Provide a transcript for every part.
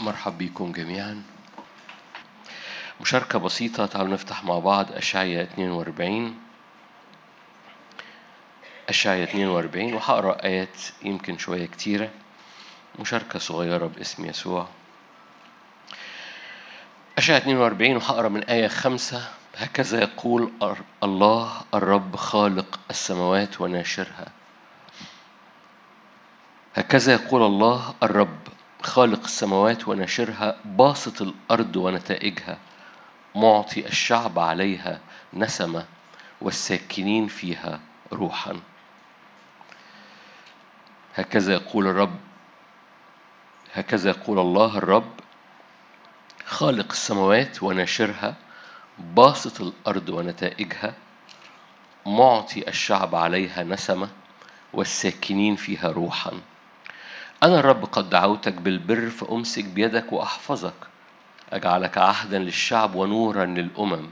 مرحب بكم جميعا. مشاركة بسيطة تعالوا نفتح مع بعض أشعية 42 أشعية 42 وهقرأ آيات يمكن شوية كتيرة. مشاركة صغيرة باسم يسوع. أشعية 42 وهقرأ من آية خمسة. هكذا يقول الله الرب خالق السماوات وناشرها. هكذا يقول الله الرب خالق السماوات وناشرها باسط الأرض ونتائجها معطي الشعب عليها نسمة والساكنين فيها روحا. هكذا يقول الرب هكذا يقول الله الرب خالق السماوات وناشرها باسط الأرض ونتائجها معطي الشعب عليها نسمة والساكنين فيها روحا. أنا الرب قد دعوتك بالبر فأمسك بيدك وأحفظك. أجعلك عهدا للشعب ونورا للأمم.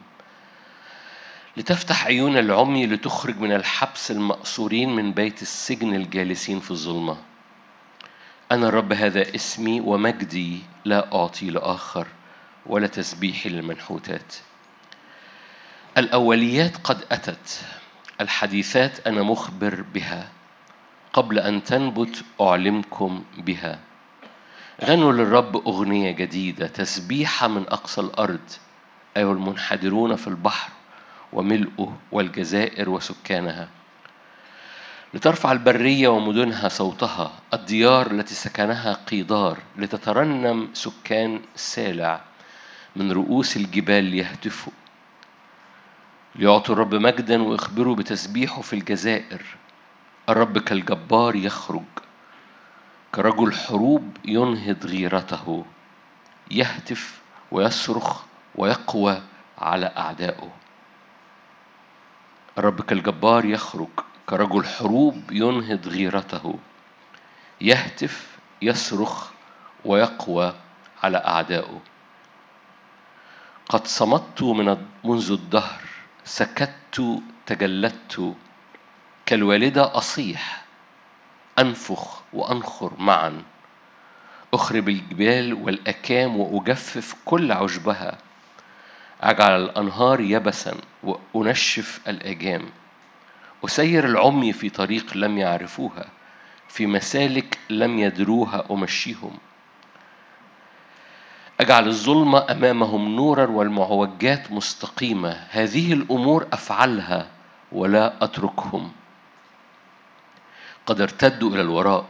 لتفتح عيون العمي لتخرج من الحبس المأسورين من بيت السجن الجالسين في الظلمة. أنا الرب هذا اسمي ومجدي لا أعطي لآخر ولا تسبيحي للمنحوتات. الأوليات قد أتت الحديثات أنا مخبر بها. قبل أن تنبت أعلمكم بها. غنوا للرب أغنية جديدة تسبيحة من أقصى الأرض. أيها المنحدرون في البحر وملئه والجزائر وسكانها. لترفع البرية ومدنها صوتها الديار التي سكنها قيدار لتترنم سكان سالع من رؤوس الجبال ليهتفوا. ليعطوا الرب مجدا ويخبروا بتسبيحه في الجزائر. الرب كالجبار يخرج. كرجل حروب ينهض غيرته يهتف ويصرخ ويقوى على أعدائه. الرب كالجبار يخرج. كرجل حروب ينهض غيرته يهتف يصرخ ويقوى على أعدائه. قد صمت من منذ الدهر سكت تجلدت كالوالدة أصيح أنفخ وأنخر معا أخرب الجبال والأكام وأجفف كل عشبها أجعل الأنهار يبسا وأنشف الأجام أسير العمي في طريق لم يعرفوها في مسالك لم يدروها أمشيهم. أجعل الظلمة أمامهم نورا والمعوجات مستقيمة هذه الأمور أفعلها ولا أتركهم. قد ارتدوا إلى الوراء.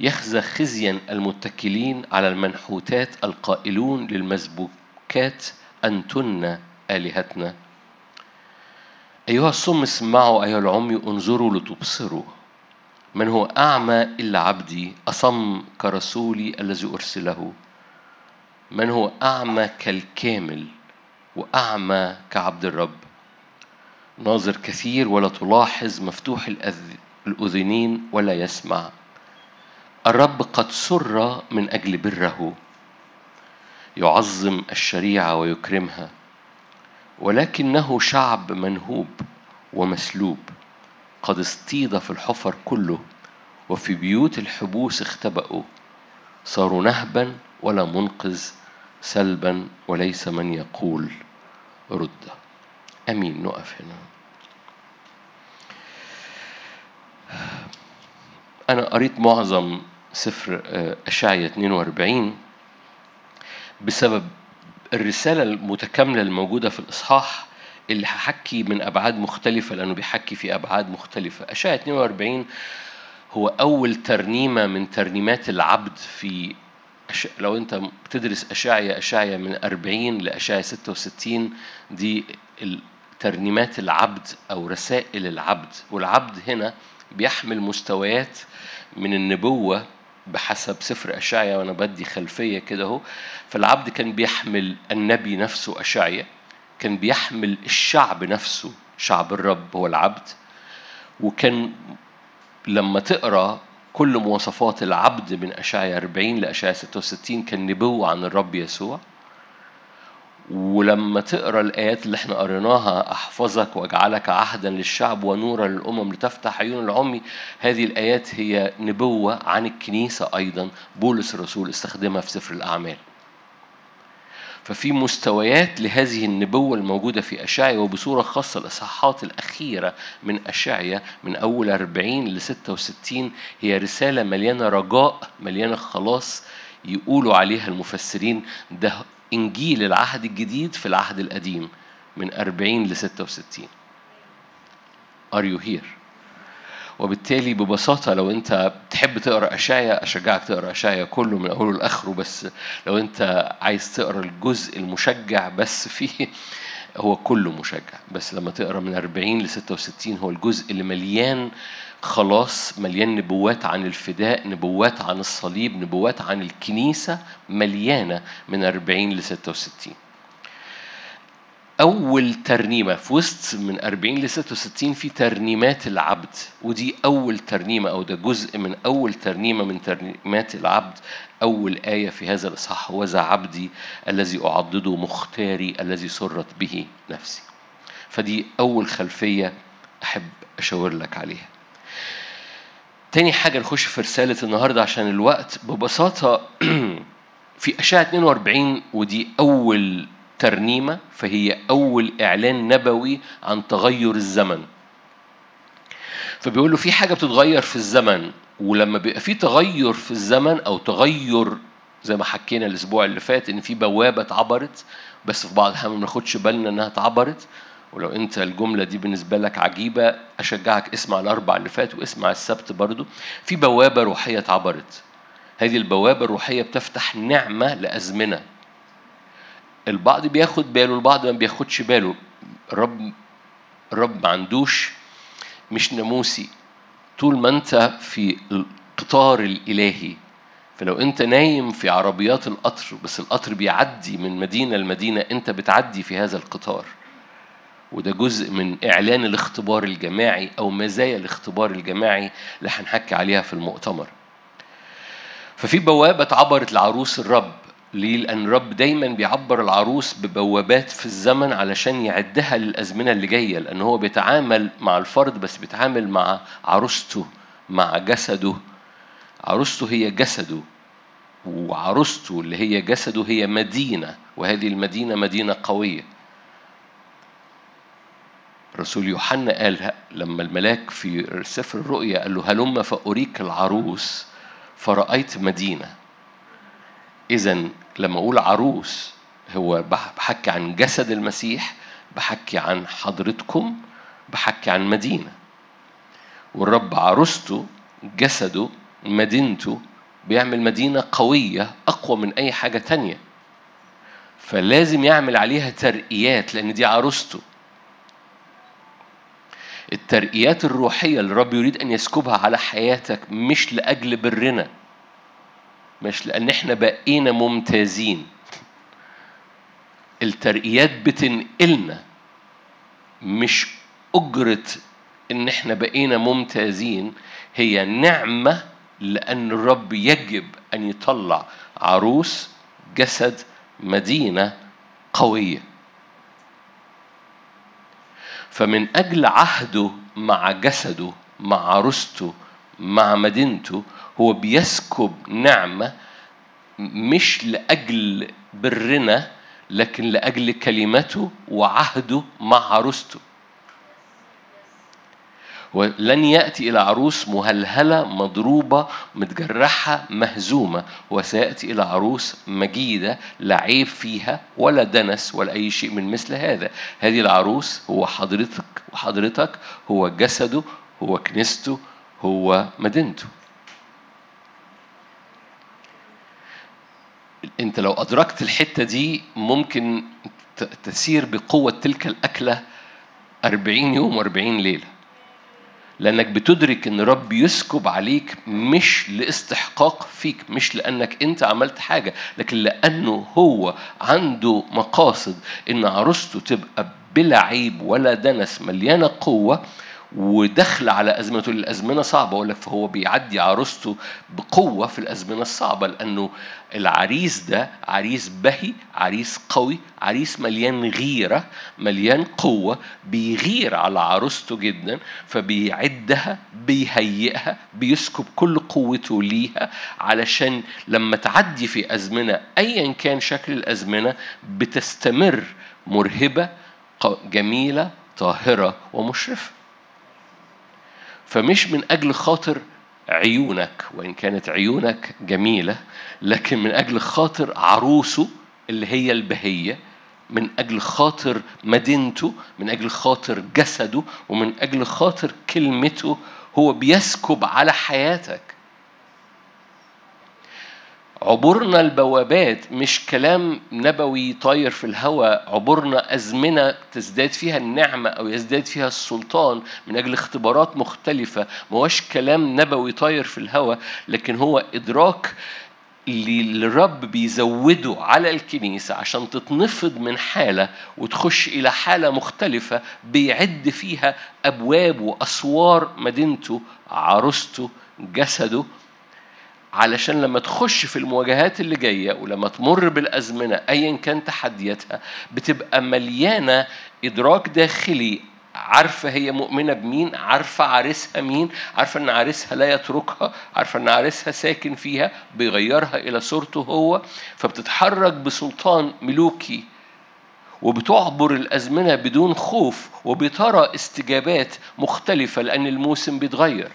يخزى خزيا المتكلين على المنحوتات القائلون للمسبوكات أنتن آلهتنا. أيها الصم اسمعوا أيها العمي انظروا لتبصروا. من هو أعمى إلا عبدي؟ أصم كرسولي الذي أرسله. من هو أعمى كالكامل وأعمى كعبد الرب؟ ناظر كثير ولا تلاحظ مفتوح الأذنين ولا يسمع. الرب قد سر من أجل بره. يعظم الشريعة ويكرمها. ولكنه شعب منهوب ومسلوب. قد اصطيد في الحفر كله وفي بيوت الحبوس اختبأوا. صاروا نهبا ولا منقذ سلبا وليس من يقول. رد. أمين. نقف هنا. أنا قريت معظم سفر اشعيا 42 بسبب الرسالة المتكاملة الموجودة في الإصحاح اللي هحكي من أبعاد مختلفة لأنه بيحكي في أبعاد مختلفة. اشعيا 42 هو أول ترنيمة من ترنيمات العبد في أش... لو أنت بتدرس اشعيا اشعيا من 40 لاشعيا 66 دي ترنيمات العبد أو رسائل العبد. والعبد هنا بيحمل مستويات من النبوة بحسب سفر أشعيا وأنا بدي خلفية كده أهو. فالعبد كان بيحمل النبي نفسه أشعيا كان بيحمل الشعب نفسه شعب الرب هو العبد. وكان لما تقرأ كل مواصفات العبد من أشعيا 40 لأشعيا 66 كان نبوة عن الرب يسوع. ولما تقرأ الآيات اللي إحنا قريناها أحفظك وأجعلك عهدا للشعب ونورا للأمم لتفتح عيون العمي. هذه الآيات هي نبوة عن الكنيسة أيضا. بولس الرسول استخدمها في سفر الأعمال. ففي مستويات لهذه النبوة الموجودة في أشعيا وبصورة خاصة الإصحاحات الأخيرة من أشعيا من أول 40 ل 66 هي رسالة مليانة رجاء مليانة خلاص يقولوا عليها المفسرين. ده إنجيل العهد الجديد في العهد القديم من 40 ل 66 Are you here؟ وبالتالي ببساطة لو أنت تحب تقرأ أشعيا أشجعك تقرأ أشعيا كله من أوله لآخره بس لو أنت عايز تقرأ الجزء المشجع بس فيه هو كله مشجع بس لما تقرأ من 40 ل 66 هو الجزء اللي مليان خلاص مليان نبوات عن الفداء نبوات عن الصليب نبوات عن الكنيسة مليانة من 40 ل 66 أول ترنيمة في وسط من 40 ل 66 في ترنيمات العبد. ودي أول ترنيمة أو ده جزء من أول ترنيمة من ترنيمات العبد. أول آية في هذا الإصحاح هو ذا عبدي الذي أعضده مختاري الذي سرت به نفسي. فدي أول خلفية أحب أشاور لك عليها. تاني حاجة نخش في رسالة النهاردة عشان الوقت ببساطة في أشعة 42 ودي أول ترنيمة فهي أول إعلان نبوي عن تغير الزمن. فبيقول له في حاجة بتتغير في الزمن ولما بيبقى في تغير في الزمن أو تغير زي ما حكينا الأسبوع اللي فات إن في بوابة اتعبرت بس في بعض الأحيان ما بناخدش بالنا إنها اتعبرت ولو أنت الجملة دي بالنسبة لك عجيبة أشجعك اسمع الأربع اللي فات واسمع السبت برضو. في بوابة روحية اتعبرت. هذه البوابة الروحية بتفتح نعمة لأزمنة. البعض بياخد باله البعض ما بياخدش باله. الرب الرب ما عندوش مش ناموسي. طول ما انت في القطار الإلهي فلو انت نايم في عربيات القطر بس القطر بيعدي من مدينة لمدينة انت بتعدي في هذا القطار. وده جزء من إعلان الاختبار الجماعي أو مزايا الاختبار الجماعي اللي هنحكي عليها في المؤتمر ففي بوابة عبرت لعروس الرب ليه؟ لأن الرب دايما بيعبر العروس ببوابات في الزمن علشان يعدها للأزمنة اللي جاية لأن هو بيتعامل مع الفرد بس بيتعامل مع عروسته مع جسده عروسته هي جسده وعروسته اللي هي جسده هي مدينة وهذه المدينة مدينة قوية رسول يوحنا قال لما الملاك في سفر الرؤيا قال له هلم فأريك العروس فرأيت مدينة. إذا لما أقول عروس هو بحكي عن جسد المسيح بحكي عن حضرتكم بحكي عن مدينة. والرب عروسته جسده مدينته بيعمل مدينة قوية أقوى من أي حاجة تانية. فلازم يعمل عليها ترقيات لأن دي عروسته. الترقيات الروحية اللي الرب يريد أن يسكبها على حياتك مش لأجل برنا مش لأن إحنا بقينا ممتازين. الترقيات بتنقلنا مش أجرة إن إحنا بقينا ممتازين هي نعمة لأن الرب يجب أن يطلع عروس جسد مدينة قوية. فمن أجل عهده مع جسده مع عروسته مع مدينته هو بيسكب نعمة مش لأجل برنا لكن لأجل كلمته وعهده مع عروسته ولن يأتي إلى عروس مهلهلة مضروبة متجرحة مهزومة. وسيأتي إلى عروس مجيدة لا عيب فيها ولا دنس ولا أي شيء من مثل هذا. هذه العروس هو حضرتك وحضرتك هو جسده هو كنيسته هو مدينته. أنت لو أدركت الحتة دي ممكن تسير بقوة تلك الأكلة أربعين يوم و40 ليلة. لأنك بتدرك إن رب يسكب عليك مش لاستحقاق فيك مش لأنك أنت عملت حاجة لكن لأنه هو عنده مقاصد إن عروسته تبقى بلا عيب ولا دنس مليانة قوة ودخل على أزمته الأزمنة صعبة. أقول لك فهو بيعدي عروسته بقوة في الأزمنة الصعبة لأنه العريس ده عريس بهي عريس قوي عريس مليان غيرة مليان قوة بيغير على عروسته جدا فبيعدها بيهيئها بيسكب كل قوته ليها علشان لما تعدي في أزمنة أيا كان شكل الأزمنة بتستمر مرهبة جميلة طاهرة ومشرفة. فمش من أجل خاطر عيونك وإن كانت عيونك جميلة لكن من أجل خاطر عروسه اللي هي البهية من أجل خاطر مدينته من أجل خاطر جسده ومن أجل خاطر كلمته هو بيسكب على حياتك. عبورنا البوابات مش كلام نبوي طاير في الهواء عبورنا أزمنة تزداد فيها النعمة أو يزداد فيها السلطان من أجل اختبارات مختلفة. ما هوش كلام نبوي طاير في الهواء لكن هو إدراك اللي الرب بيزوده على الكنيسة عشان تتنفض من حالة وتخش إلى حالة مختلفة بيعد فيها أبواب وأسوار مدينته عروسته جسده علشان لما تخش في المواجهات اللي جاية ولما تمر بالأزمنة أيا كان تحدياتها بتبقى مليانة إدراك داخلي. عارفة هي مؤمنة بمين عارفة عارسها مين عارفة أن عارسها لا يتركها عارفة أن عارسها ساكن فيها بيغيرها إلى صورته هو فبتتحرك بسلطان ملوكي وبتعبر الأزمنة بدون خوف وبترى استجابات مختلفة لأن الموسم بيتغير.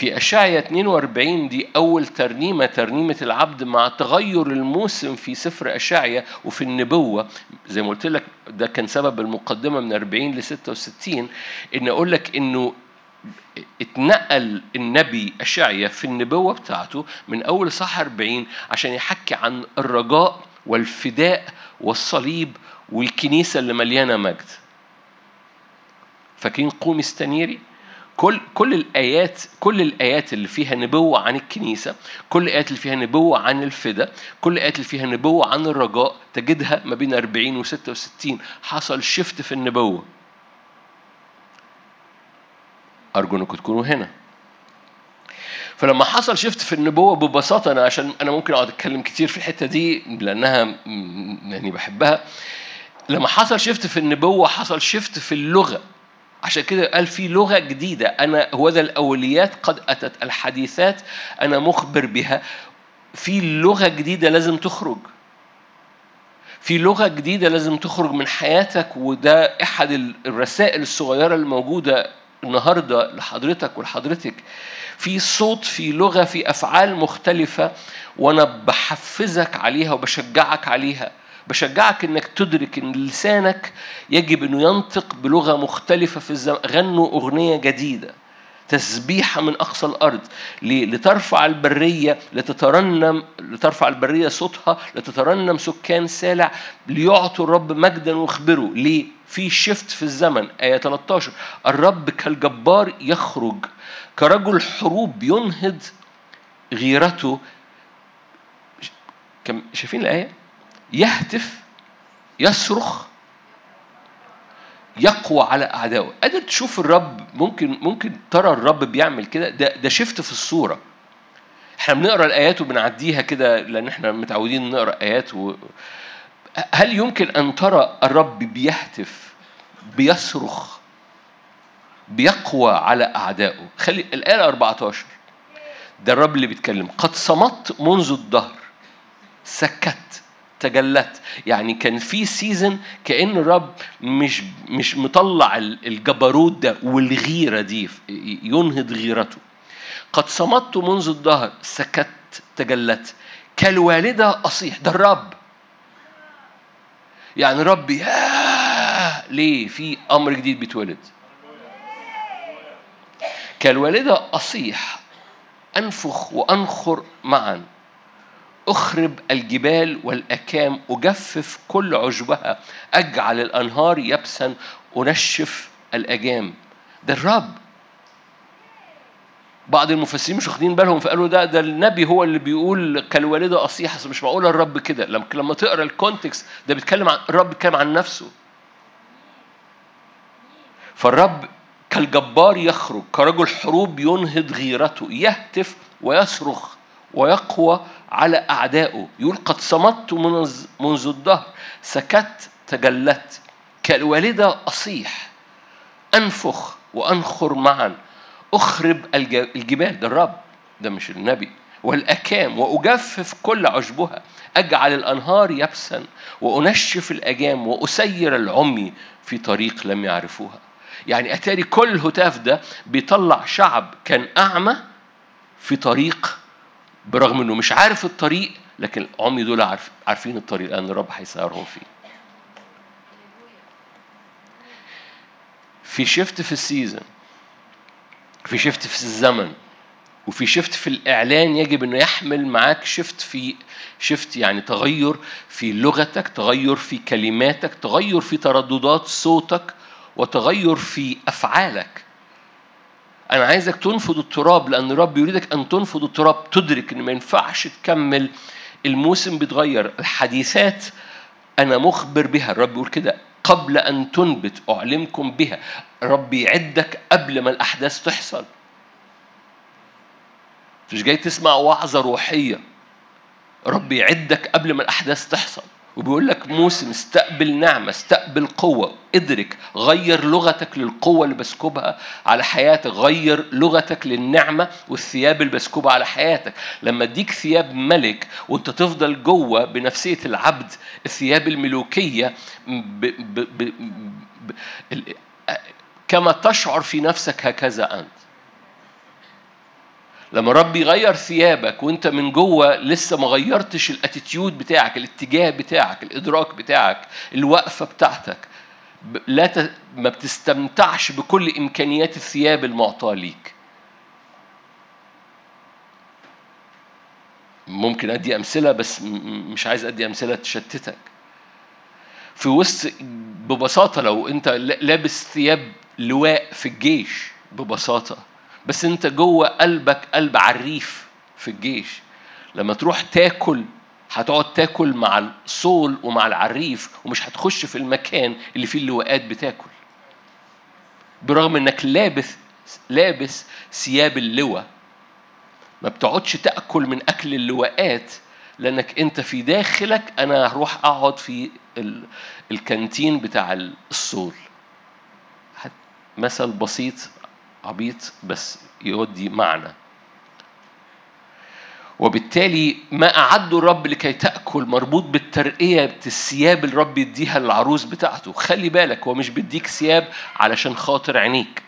في أشعية 42 دي أول ترنيمة ترنيمة العبد مع تغير الموسم في سفر أشعية وفي النبوة. زي ما قلت لك ده كان سبب المقدمة من 40 ل 66 إن أقول لك إنه اتنقل النبي أشعية في النبوة بتاعته من أول صح 40 عشان يحكي عن الرجاء والفداء والصليب والكنيسة اللي مليانة مجد. فاكرين قوم إستنيري؟ كل كل الايات كل الآيات اللي فيها نبوة عن الكنيسة كل الآيات اللي فيها نبوة عن الفدا كل الآيات اللي فيها نبوة عن الرجاء تجدها ما بين 40 و 66 حصل شفت في النبوة. أرجو إنكم تكونوا هنا. فلما حصل شفت في النبوة ببساطة أنا عشان أنا ممكن أقعد أتكلم كتير في الحتة دي لأنها يعني بحبها. لما حصل شفت في النبوة حصل شفت في اللغة. عشان كده قال في لغة جديدة. أنا هو ذا الأوليات قد أتت الحديثات أنا مخبر بها. في لغة جديدة لازم تخرج. في لغة جديدة لازم تخرج من حياتك وده أحد الرسائل الصغيرة الموجودة النهاردة لحضرتك ولحضرتك. في صوت في لغة في أفعال مختلفة وأنا بحفزك عليها وبشجعك عليها. بشجعك إنك تدرك إن لسانك يجب إنه ينطق بلغة مختلفة في الزمن غنوا أغنية جديدة تسبيحة من أقصى الأرض؟ لترفع البرية لتترنم لترفع البرية صوتها لتترنم سكان سالع ليعطوا الرب مجدا واخبروا ليه؟ في شفت في الزمن آية 13 الرب كالجبار يخرج كرجل حروب ينهض غيرته شايفين الآية؟ يهتف يصرخ يقوى على أعدائه. قادر تشوف الرب؟ ممكن ممكن ترى الرب بيعمل كده؟ ده ده شفت في الصورة. إحنا بنقرأ الآيات وبنعديها كده لأن إحنا متعودين نقرأ آيات و... هل يمكن أن ترى الرب بيهتف بيصرخ بيقوى على أعدائه؟ خلي الآية 14 ده الرب اللي بيتكلم. قد صمت منذ الدهر سكت. تجلت. يعني كان في سيزن كأن الرب مش مش مطلع الجبروت ده والغيرة دي ينهض غيرته. قد صمت منذ الظهر سكت تجلت. كالوالدة أصيح ده الرب. يعني رب يا ليه في أمر جديد بيتولد؟ كالوالدة أصيح أنفخ وأنخر معا. أخرب الجبال والأكام أجفف كل عشبها أجعل الأنهار يبسا أنشف الأجام. ده الرب. بعض المفسرين مش واخدين بالهم فقالوا ده ده النبي هو اللي بيقول كالوالده أصيح. مش معقول الرب كده. لما تقرأ الكونتكست ده بيتكلم عن الرب بيتكلم عن نفسه. فالرب كالجبار يخرج كرجل حروب ينهض غيرته يهتف ويصرخ ويقوى على أعدائه. يقول قد صمت منذ الدهر سكت تجلت. كالوالدة أصيح أنفخ وأنخر معا. أخرب الجبال. ده الرب ده مش النبي. والأكام وأجفف كل عشبها. أجعل الأنهار يبسا وأنشف الأجام وأسير العمي في طريق لم يعرفوها. يعني أتاري كل الهتاف ده بيطلع شعب كان أعمى في طريق برغم إنه مش عارف الطريق لكن العمي دول عارف عارفين الطريق لأن الرب هيسيرهم فيه. في شفت في السيزون في شفت في الزمن وفي شفت في الإعلان يجب أنه يحمل معاك شفت في شفت يعني تغير في لغتك تغير في كلماتك تغير في ترددات صوتك وتغير في أفعالك. أنا عايزك تنفض التراب لأن الرب يريدك أن تنفض التراب تدرك إن ما ينفعش تكمل. الموسم بيتغير الحديثات أنا مخبر بها. الرب يقول كده قبل أن تنبت أعلمكم بها. رب يعدك قبل ما الأحداث تحصل. مش جاي تسمع وعظة روحية. رب يعدك قبل ما الأحداث تحصل. وبيقول لك موسم استقبل نعمة استقبل قوة. ادرك غير لغتك للقوة اللي بسكبها على حياتك. غير لغتك للنعمة والثياب اللي بسكبها على حياتك. لما اديك ثياب ملك وانت تفضل جوه بنفسية العبد الثياب الملوكية ب ب ب ب كما تشعر في نفسك هكذا أنت. لما رب يغير ثيابك وانت من جوه لسه ما غيرتش الاتيتيود بتاعك الاتجاه بتاعك الإدراك بتاعك الوقفة بتاعتك لا ت... ما بتستمتعش بكل إمكانيات الثياب المعطاة ليك. ممكن أدي أمثلة بس مش عايز أدي أمثلة تشتتك. في وسط ببساطة لو أنت لابس ثياب لواء في الجيش ببساطة بس انت جوه قلبك قلب عريف في الجيش. لما تروح تاكل هتقعد تاكل مع الصول ومع العريف ومش هتخش في المكان اللي فيه اللواءات بتاكل. برغم انك لابس لابس ثياب اللواء ما بتقعدش تأكل من أكل اللواءات لأنك أنت في داخلك أنا هروح أقعد في الكانتين بتاع الصول. مثل بسيط عبيط بس يودي معنى وبالتالي ما أعده الرب لكي تأكل مربوط بالترقية الثياب اللي الرب يديها للعروس بتاعته. خلي بالك هو مش بيديك ثياب علشان خاطر عينيك.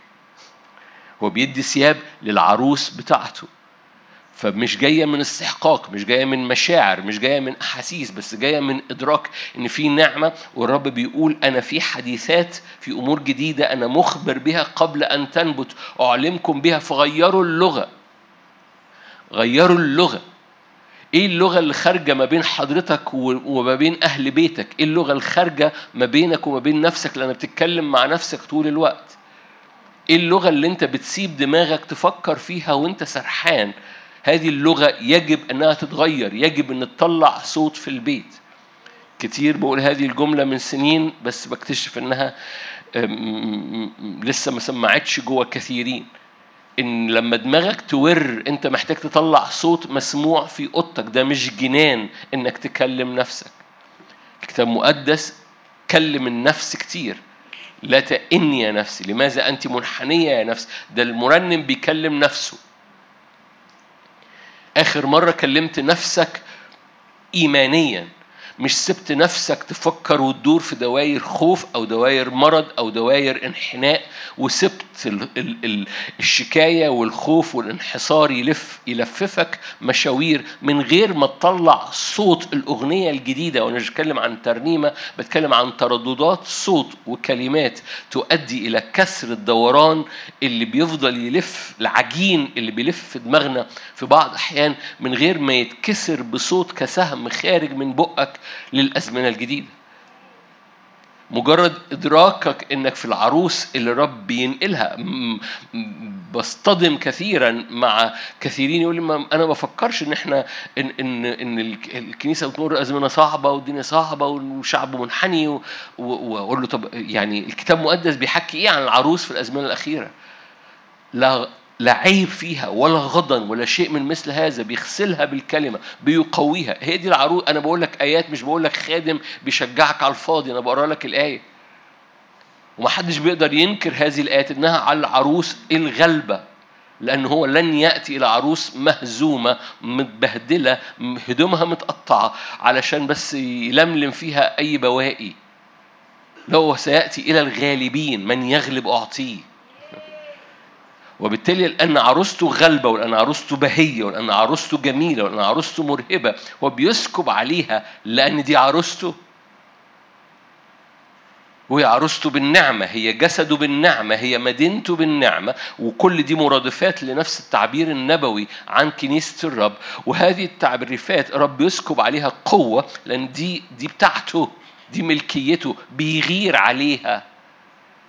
هو بيدي ثياب للعروس بتاعته. فمش جاية من استحقاق مش جاية من مشاعر مش جاية من أحاسيس بس جاية من إدراك إن في نعمة والرب بيقول أنا في حديثات في أمور جديدة أنا مخبر بها قبل أن تنبت أعلمكم بها فغيروا اللغة. غيروا اللغة. إيه اللغة اللي خارجه ما بين حضرتك وما بين أهل بيتك؟ إيه اللغة الخارجة ما بينك وما بين نفسك؟ لأن بتتكلم مع نفسك طول الوقت. إيه اللغة اللي أنت بتسيب دماغك تفكر فيها وأنت سرحان؟ هذه اللغة يجب أنها تتغير يجب أن تطلع صوت في البيت. كتير بقول هذه الجملة من سنين بس بكتشف أنها لسه ما سمعتش جوه كثيرين. إن لما دماغك تور أنت محتاج تطلع صوت مسموع في أوضتك ده مش جنان إنك تكلم نفسك. الكتاب المقدس كلم النفس كتير. لا تئني يا نفسي لماذا أنت منحنية يا نفس ده المرنم بيكلم نفسه. آخر مرة كلمت نفسك إيمانيا مش سبت نفسك تفكر وتدور في دواير خوف أو دواير مرض أو دواير انحناء وسبت الشكاية والخوف والانحصار يلف يلففك مشاوير من غير ما تطلع صوت الأغنية الجديدة. وأنا مش بتكلم عن ترنيمة بتكلم عن ترددات صوت وكلمات تؤدي إلى كسر الدوران اللي بيفضل يلف العجين اللي بيلف في دماغنا في بعض الاحيان من غير ما يتكسر بصوت كسهم خارج من بقك للأزمنة الجديدة. مجرد إدراكك إنك في العروس اللي رب بينقلها بصطدم كثيرا مع كثيرين يقول لي ما أنا ما بفكرش إن إحنا إن إن إن الكنيسة بتمر أزمنة صعبة والدنيا صعبة والشعب منحني وأقول له طب يعني الكتاب المقدس بيحكي إيه عن العروس في الأزمنة الأخيرة؟ لا لا عيب فيها ولا غضن ولا شيء من مثل هذا بيغسلها بالكلمة بيقويها. هي دي العروس أنا بقول لك آيات مش بقول لك خادم بيشجعك على الفاضي. أنا بقرأ لك الآية. ومحدش بيقدر ينكر هذه الآيات إنها على العروس الغلبة لأن هو لن يأتي إلى عروس مهزومة متبهدلة هدومها متقطعة علشان بس يلملم فيها أي بواقي. لا هو سيأتي إلى الغالبين من يغلب أعطيه. وبالتالي لأن عروسته غلبة ولأن عروسته بهية ولأن عروسته جميلة ولأن عروسته مرهبة. هو بيسكب عليها لأن دي عروسته. وهي عروسته بالنعمة هي جسده بالنعمة هي مدينته بالنعمة وكل دي مرادفات لنفس التعبير النبوي عن كنيسة الرب. وهذه التعريفات رب يسكب عليها قوة لأن دي دي بتاعته دي ملكيته بيغير عليها.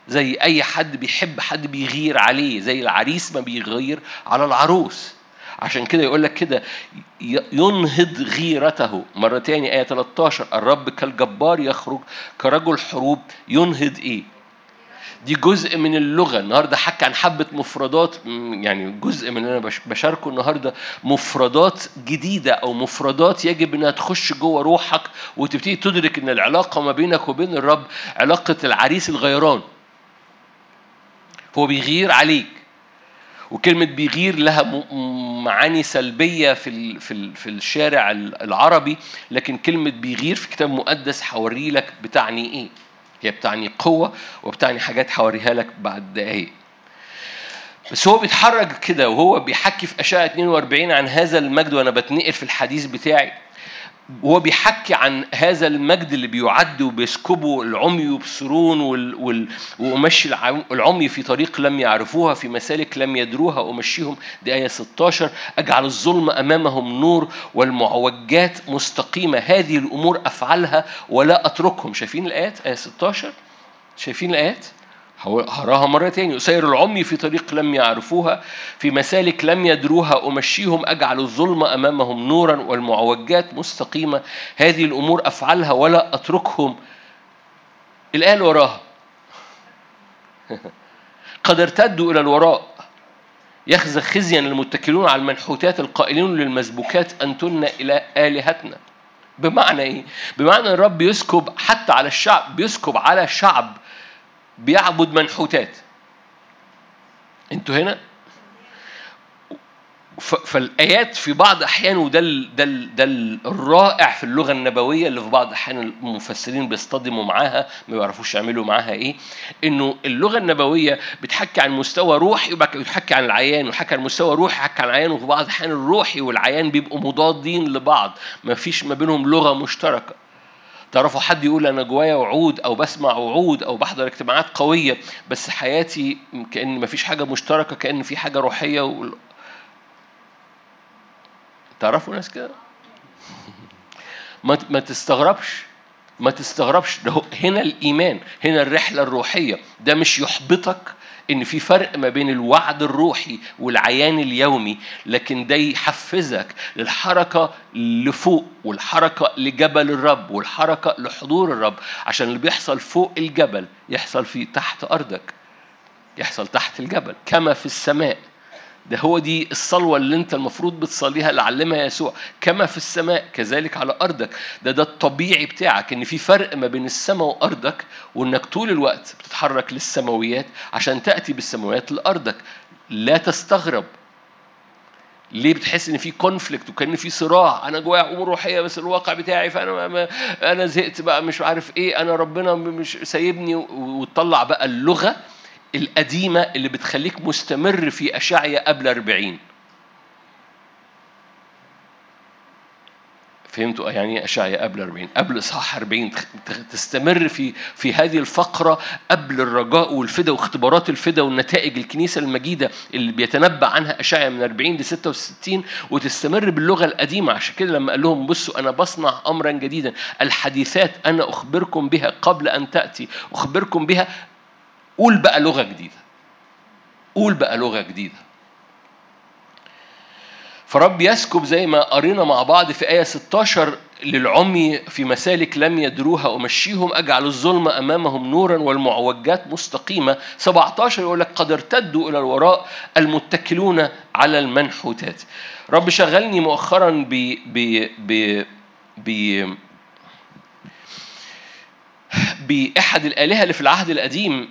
زي أي حد بيحب حد بيغير عليه زي العريس ما بيغير على العروس. عشان كده يقول لك كده ينهض غيرته. مرة تاني آية 13 الرب كالجبار يخرج كرجل حروب ينهض إيه؟ دي جزء من اللغة. النهاردة حكى عن حبة مفردات يعني جزء من اللي أنا بشاركه النهاردة. مفردات جديدة أو مفردات يجب إنها تخش جوه روحك وتبتدي تدرك إن العلاقة ما بينك وبين الرب علاقة العريس الغيران. هو بيغير عليك. وكلمة بيغير لها معاني سلبية في في في الشارع العربي لكن كلمة بيغير في كتاب مقدس هوري لك بتعني إيه؟ هي بتعني قوة وبتعني حاجات هوريها لك بعد دقايق. بس هو بيتحرك كده وهو بيحكي في أشعة 42 عن هذا المجد وأنا بتنقل في الحديث بتاعي. وهو بيحكي عن هذا المجد اللي بيعد وبيسكبه العمي يبصرون وأمشي العمي في طريق لم يعرفوها في مسالك لم يدروها أمشيهم دي آية 16 أجعل الظلم أمامهم نور والمعوجات مستقيمة. هذه الأمور أفعلها ولا أتركهم. شايفين الآيات؟ آية 16 شايفين الآيات؟ هراها مرة تاني أسير العمي في طريق لم يعرفوها في مسالك لم يدروها أمشيهم أجعل الظلم أمامهم نورا والمعوجات مستقيمة. هذه الأمور أفعلها ولا أتركهم. اللي وراها. قد ارتدوا إلى الوراء. يخزى خزيا المتكلون على المنحوتات القائلين للمسبوكات أنتن إلى آلهتنا. بمعنى إيه؟ بمعنى الرب يسكب حتى على الشعب بيسكب على شعب. بيعبد منحوتات. أنتوا هنا؟ فالآيات في بعض احيان وده ده ده الرائع في اللغة النبوية اللي في بعض أحيان المفسرين بيصطدموا معاها ما بيعرفوش يعملوا معاها إيه إنه اللغة النبوية بتحكي عن مستوى روحي وبتحكي عن العيان وحكي عن مستوى روحي حكي عن العيان وفي بعض الاحيان الروحي والعيان بيبقوا مضادين لبعض. ما فيش ما بينهم لغة مشتركة. تعرفوا حد يقول أنا جوايا وعود أو بسمع وعود أو بحضر اجتماعات قوية بس حياتي كأن مفيش حاجة مشتركة كأن في حاجة روحية و... تعرفوا ناس كده؟ ما ما تستغربش ما تستغربش ده هنا الإيمان هنا الرحلة الروحية ده مش يحبطك إن في فرق ما بين الوعد الروحي والعيان اليومي لكن ده يحفزك للحركة لفوق والحركة لجبل الرب والحركة لحضور الرب. عشان اللي بيحصل فوق الجبل يحصل في تحت أرضك يحصل تحت الجبل كما في السماء. ده هو دي الصلوة اللي أنت المفروض بتصليها اللي علمها يسوع كما في السماء كذلك على أرضك. ده ده الطبيعي بتاعك إن في فرق ما بين السماء وأرضك وإنك طول الوقت بتتحرك للسماويات عشان تأتي بالسماويات لأرضك. لا تستغرب. ليه بتحس إن في كونفليكت وكأن في صراع؟ أنا جوايا أمور روحية بس الواقع بتاعي فأنا ما أنا زهقت بقى مش عارف إيه أنا ربنا مش سايبني وتطلع بقى اللغة. القديمة اللي بتخليك مستمر في أشعية قبل أربعين. فهمتوا؟ يعني أشعية قبل 40 قبل إصحاح 40 تستمر في في هذه الفقرة قبل الرجاء والفدا واختبارات الفدا والنتائج الكنيسة المجيدة اللي بيتنبأ عنها أشعية من 40 ل 66 وتستمر باللغة القديمة. عشان كده لما قال لهم بصوا أنا بصنع أمرا جديدا. الحديثات أنا أخبركم بها قبل أن تأتي. أخبركم بها قول بقى لغة جديدة. قول بقى لغة جديدة. فرب يسكب زي ما قرينا مع بعض في آية 16 للعمي في مسالك لم يدروها أمشيهم أجعل الظلم أمامهم نورا والمعوجات مستقيمة. 17 يقول لك قد ارتدوا إلى الوراء المتكلون على المنحوتات. رب شغلني مؤخرا ب ب ب ب بأحد الآلهة اللي في العهد القديم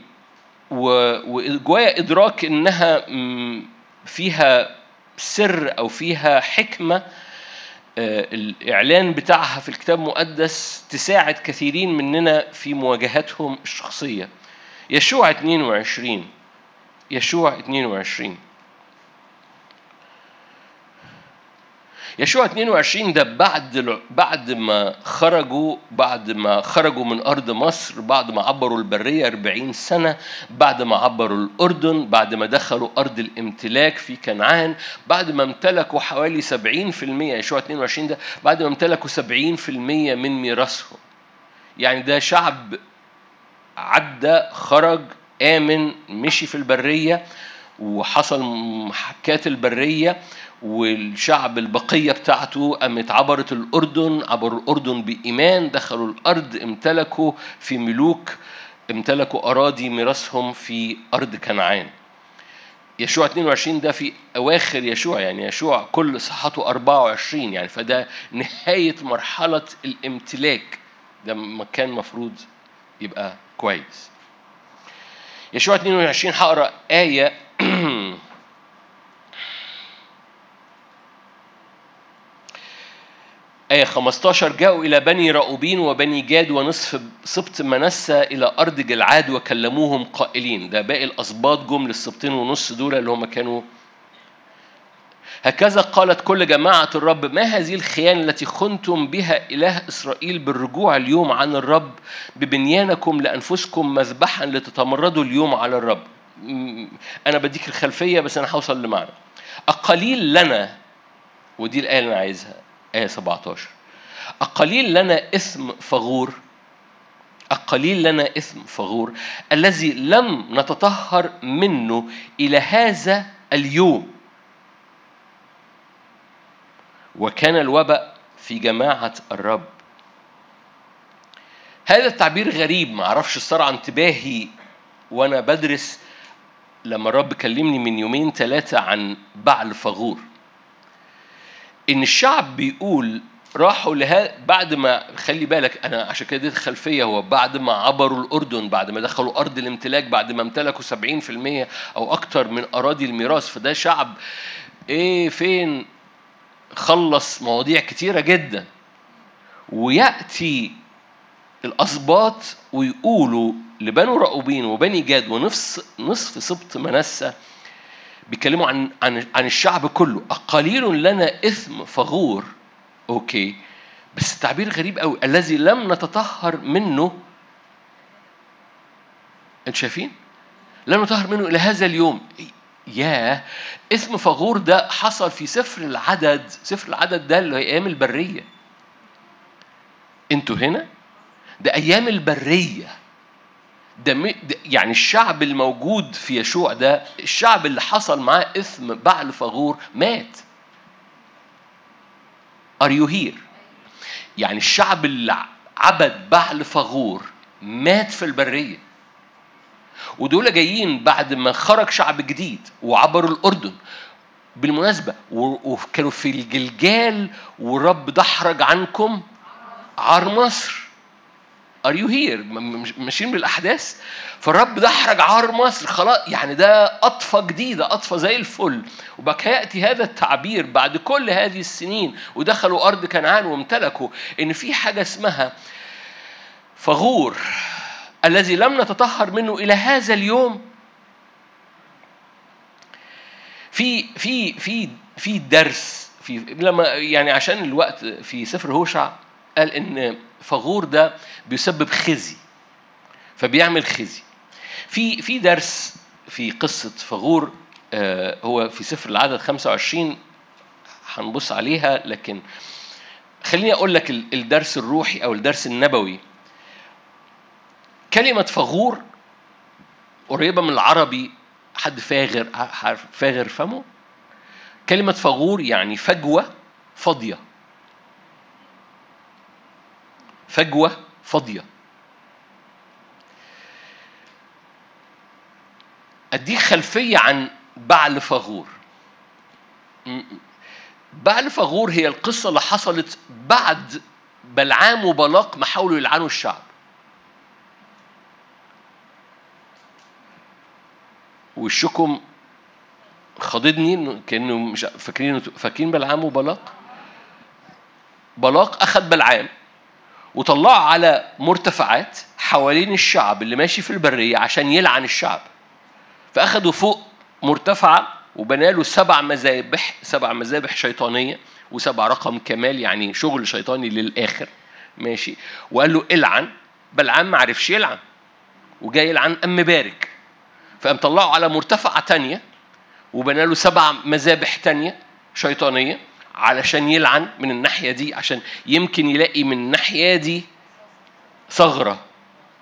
وجوايا إدراك إنها فيها سر أو فيها حكمة آه، الإعلان بتاعها في الكتاب المقدس تساعد كثيرين مننا في مواجهتهم الشخصية. يشوع 22 يشوع 22 يشوع 22 ده بعد بعد ما خرجوا بعد ما خرجوا من أرض مصر بعد ما عبروا البرية 40 سنة بعد ما عبروا الأردن بعد ما دخلوا أرض الامتلاك في كنعان بعد ما امتلكوا حوالي 70% يشوع 22 ده بعد ما امتلكوا 70% من ميراثهم. يعني ده شعب عدى خرج آمن مشي في البرية وحصل محكات البرية والشعب البقية بتاعته قامت عبرت الأردن عبروا الأردن بإيمان دخلوا الأرض امتلكوا في ملوك امتلكوا أراضي ميراثهم في أرض كنعان. يشوع 22 ده في أواخر يشوع يعني يشوع كل صحته 24 يعني فده نهاية مرحلة الامتلاك. ده مكان مفروض يبقى كويس. يشوع 22 هقرأ آية آية 15 جاءوا إلى بني رأوبين وبني جاد ونصف سبط منسى إلى أرض جلعاد وكلموهم قائلين. ده باقي الأسباط جم للسبطين ونص دول اللي هم كانوا. هكذا قالت كل جماعة الرب ما هذه الخيانة التي خنتم بها إله إسرائيل بالرجوع اليوم عن الرب؟ ببنيانكم لأنفسكم مذبحا لتتمردوا اليوم على الرب. أنا بديك الخلفية بس أنا هوصل لمعنى. أقليل لنا ودي الآية اللي أنا عايزها. آية 17 أقليل لنا إثم فغور أقليل لنا إثم فغور الذي لم نتطهر منه إلى هذا اليوم. وكان الوباء في جماعة الرب. هذا التعبير غريب ما أعرفش صار انتباهي وأنا بدرس لما الرب كلمني من يومين ثلاثة عن بعل فغور. إن الشعب بيقول راحوا لها بعد ما خلي بالك أنا عشان كده اديت خلفية هو بعد ما عبروا الأردن بعد ما دخلوا أرض الامتلاك بعد ما امتلكوا 70% أو أكتر من أراضي الميراث فده شعب إيه فين؟ خلص مواضيع كتيرة جدا. ويأتي الأسباط ويقولوا لبنو رأوبين وبني جاد ونصف نصف سبط منسى بيتكلموا عن عن عن الشعب كله. أقليل لنا إثم فغور. أوكي. بس التعبير غريب قوي. الذي لم نتطهر منه أنتوا شايفين؟ لم نتطهر منه إلى هذا اليوم. يا اسم فغور ده حصل في سفر العدد. سفر العدد ده اللي هي أيام البرية. أنتوا هنا؟ ده أيام البرية. ده يعني الشعب الموجود في يشوع ده الشعب اللي حصل معاه اسم بعل فغور مات. Are you here؟ يعني الشعب اللي عبد بعل فغور مات في البرية. ودول جايين بعد ما خرج شعب جديد وعبروا الأردن. بالمناسبة وكانوا في الجلجال والرب دحرج عنكم عار مصر. are you here ماشيين بالأحداث. فالرب دحرج عار مصر خلاص يعني ده قطفة جديدة قطفة زي الفل. وبقى يأتي هذا التعبير بعد كل هذه السنين. ودخلوا أرض كنعان وامتلكوا. إن في حاجة اسمها فغور الذي لم نتطهر منه إلى هذا اليوم. في في في في درس في لما يعني عشان الوقت في سفر هوشع قال إن فغور ده بيسبب خزي فبيعمل خزي. في في درس في قصة فغور آه، هو في سفر العدد 25 هنبص عليها لكن خليني أقول لك الدرس الروحي أو الدرس النبوي. كلمة فغور قريبة من العربي حد فاغر فاغر فمه؟ كلمة فغور يعني فجوة فاضية. فجوة فاضية. أديك خلفية عن بعل فغور. بعل فغور هي القصة اللي حصلت بعد بلعام وبلاق ما حاولوا يلعنوا الشعب. وشكم خضدني كأنه مش فاكرين فاكرين بلعام وبلاق؟ بلاق أخذ بلعام. وطلعه على مرتفعات حوالين الشعب اللي ماشي في البرية عشان يلعن الشعب. فاخدوا فوق مرتفعه وبنى له سبع مذابح سبع مذابح شيطانية وسبع رقم كمال يعني شغل شيطاني للآخر. ماشي. وقال له العن بلعام ما عرفش يلعن. وجاي يلعن أم مبارك فقام طلعه على مرتفعة تانية وبنى له سبع مذابح تانية شيطانية. علشان يلعن من الناحية دي عشان يمكن يلاقي من الناحية دي ثغرة.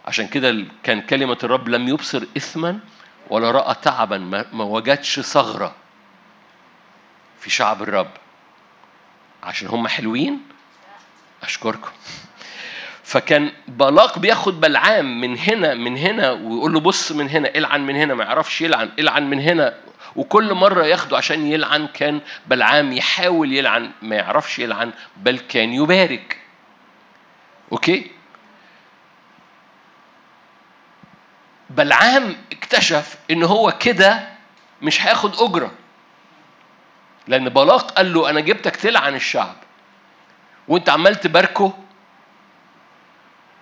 عشان كده كان كلمة الرب لم يبصر اثما ولا رأى تعبا ما وجدش ثغرة في شعب الرب. عشان هم حلوين؟ أشكركم. فكان بلاق بياخد بلعام من هنا من هنا ويقول له بص من هنا العن من هنا ما يعرفش يلعن العن من هنا. وكل مرة ياخده عشان يلعن كان بلعام يحاول يلعن ما يعرفش يلعن بل كان يبارك. أوكي؟ بلعام اكتشف إن هو كده مش هياخد أجرة. لأن بلاق قال له أنا جبتك تلعن الشعب. وأنت عمال تباركه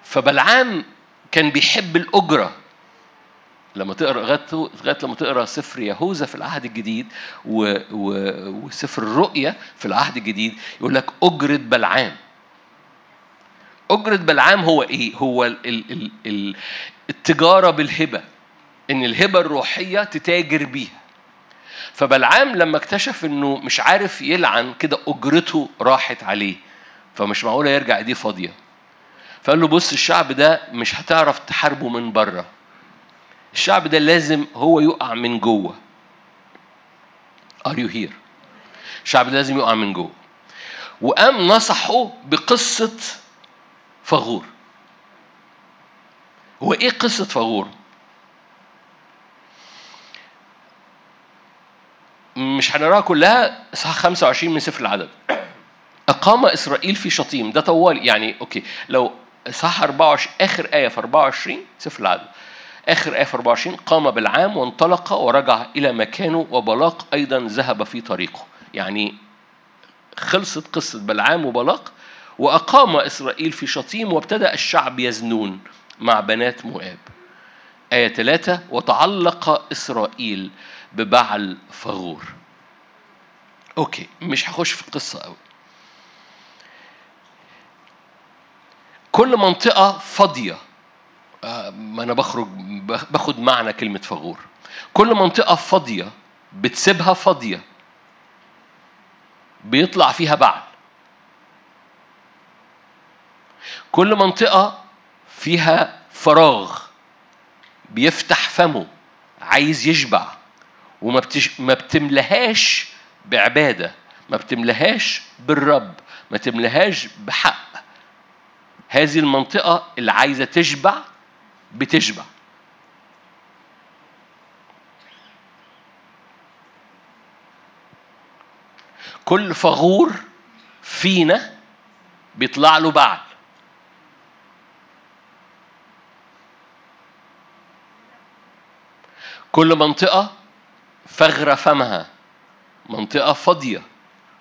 فبلعام كان بيحب الأجرة. لما تقرأ لغايه لما تقرأ سفر يهوذا في العهد الجديد و... و... وسفر الرؤيا في العهد الجديد يقول لك أجرة بلعام أجرة بلعام هو إيه؟ هو ال... ال... ال... التجارة بالهبة إن الهبة الروحية تتاجر بيها. فبلعام لما اكتشف إنه مش عارف يلعن كده أجرته راحت عليه. فمش معقولة يرجع إيديه فاضية. فقال له بص الشعب ده مش هتعرف تحاربه من بره. الشعب ده لازم هو يقع من جوه. Are you here؟ الشعب ده لازم يقع من جوه. وقام نصحه بقصة فغور. هو إيه قصة فغور؟ مش هنراها كلها إصحاح 25 من سفر العدد. أقام إسرائيل في شطيم. ده طوال يعني أوكي. لو صح 24 آخر آية في 24 سفر العدد آخر آية في 24 قام بالعام وانطلق ورجع إلى مكانه وبلاق أيضا ذهب في طريقه. يعني خلصت قصة بلعام وبلاق وأقام إسرائيل في شطيم وابتدأ الشعب يزنون مع بنات مؤاب. آية ثلاثة وتعلق إسرائيل ببعل فغور. أوكي مش هخش في القصة أوي. كل منطقة فاضية. آه، ما أنا بخرج باخد معنى كلمة فغور. كل منطقة فاضية بتسيبها فاضية. بيطلع فيها بعل كل منطقة فيها فراغ. بيفتح فمه. عايز يشبع. وما بتش... ما بتملهاش بعبادة. ما بتملهاش بالرب. ما تملهاش بحق. هذه المنطقة اللي عايزة تشبع بتشبع. كل فغور فينا بيطلع له بعل كل منطقة فغرة فمها. منطقة فاضية.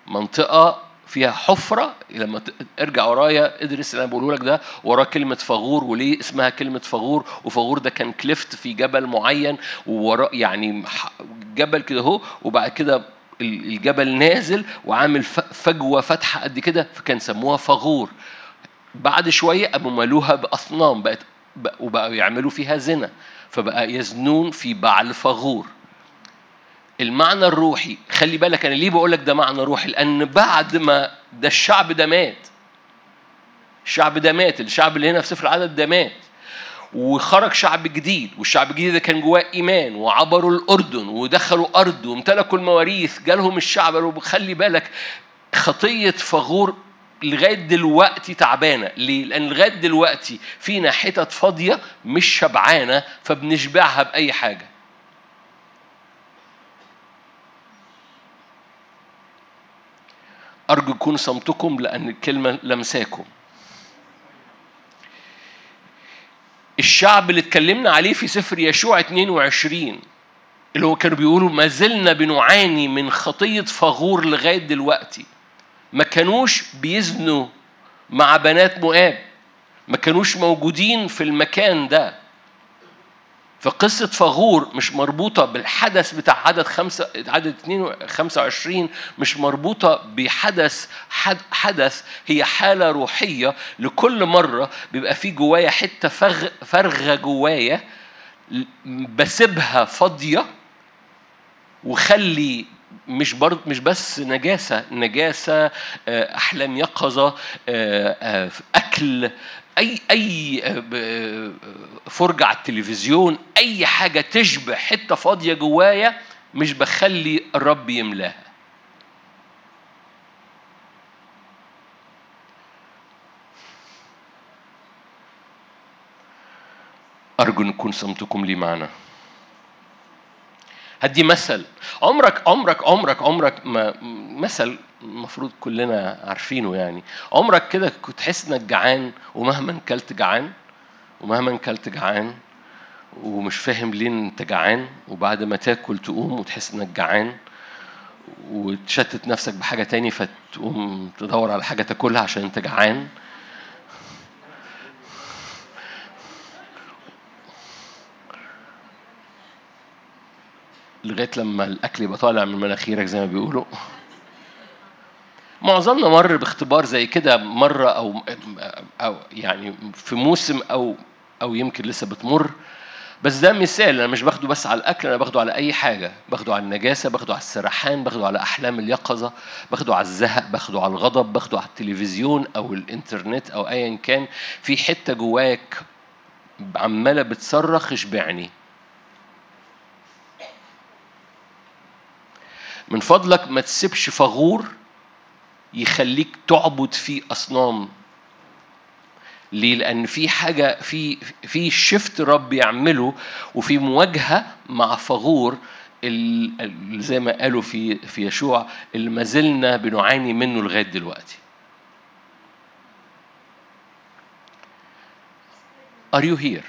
منطقة فيها حفرة لما ارجع ورايا ادرس اللي أنا بقوله لك ده وراه كلمة فغور وليه اسمها كلمة فغور؟ وفغور ده كان cleft في جبل معين ووراه يعني جبل كده اهو وبعد كده الجبل نازل وعامل فجوة فتحة قد كده فكان سموها فغور. بعد شوية قاموا مالوها بأصنام بقت وبقوا يعملوا فيها زنا فبقى يزنون في بعل فغور. المعنى الروحي خلي بالك أنا ليه بقول لك ده معنى روحي؟ لأن بعد ما ده الشعب ده مات. الشعب ده مات الشعب اللي هنا في سفر العدد ده مات. وخرج شعب جديد والشعب الجديد ده كان جواه إيمان وعبروا الأردن ودخلوا أرض وامتلكوا المواريث جالهم الشعب. قالوا خلي بالك خطية فغور لغاية دلوقتي تعبانة. ليه؟ لأن لغاية دلوقتي فينا حتت فاضية مش شبعانة فبنشبعها بأي حاجة. أرجو يكون صمتكم لأن الكلمة لمساكم. الشعب اللي اتكلمنا عليه في سفر يشوع 22 اللي هو كانوا بيقولوا ما زلنا بنعاني من خطية فغور لغاية دلوقتي. ما كانوش بيزنوا مع بنات مؤاب. ما كانوش موجودين في المكان ده. فقصة فغور مش مربوطة بالحدث بتاع عدد خمسة عدد 25 مش مربوطة بحدث حد حدث هي حالة روحية لكل مرة بيبقى في جوايا حتة فغ فارغة جوايا بسيبها فاضية وخلي مش برض مش بس نجاسة نجاسة أحلام يقظة أكل أي أي فرجة على التلفزيون أي حاجة تشبه حتة فاضية جوايا مش بخلي الرب يملاها أرجو أن يكون صمتكم لي معنا. هدي مثل. عمرك عمرك عمرك عمرك ما مثل المفروض كلنا عارفينه يعني. عمرك كده كنت تحس إنك جعان ومهما كلت جعان ومهما كلت جعان ومش فاهم ليه أنت جعان وبعد ما تاكل تقوم وتحس إنك جعان وتشتت نفسك بحاجة تاني فتقوم تدور على حاجة تاكلها عشان أنت جعان. لغاية لما الأكل يبقى طالع من مناخيرك زي ما بيقولوا. معظمنا مر باختبار زي كده مرة أو أو يعني في موسم أو أو يمكن لسه بتمر. بس ده مثال أنا مش باخده بس على الأكل أنا باخده على أي حاجة. باخده على النجاسة باخده على السرحان باخده على أحلام اليقظة باخده على الزهق باخده على الغضب باخده على التلفزيون أو الإنترنت أو ايا كان. في حتة جواك عمالة بتصرخ اشبعني. من فضلك ما تسيبش فغور يخليك تعبد في أصنام ليه؟ لأن في حاجة في في شيفت رب يعمله وفي مواجهة مع فغور زي ما قالوا في في يشوع اللي ما زلنا بنعاني منه لغاية دلوقتي. Are you here؟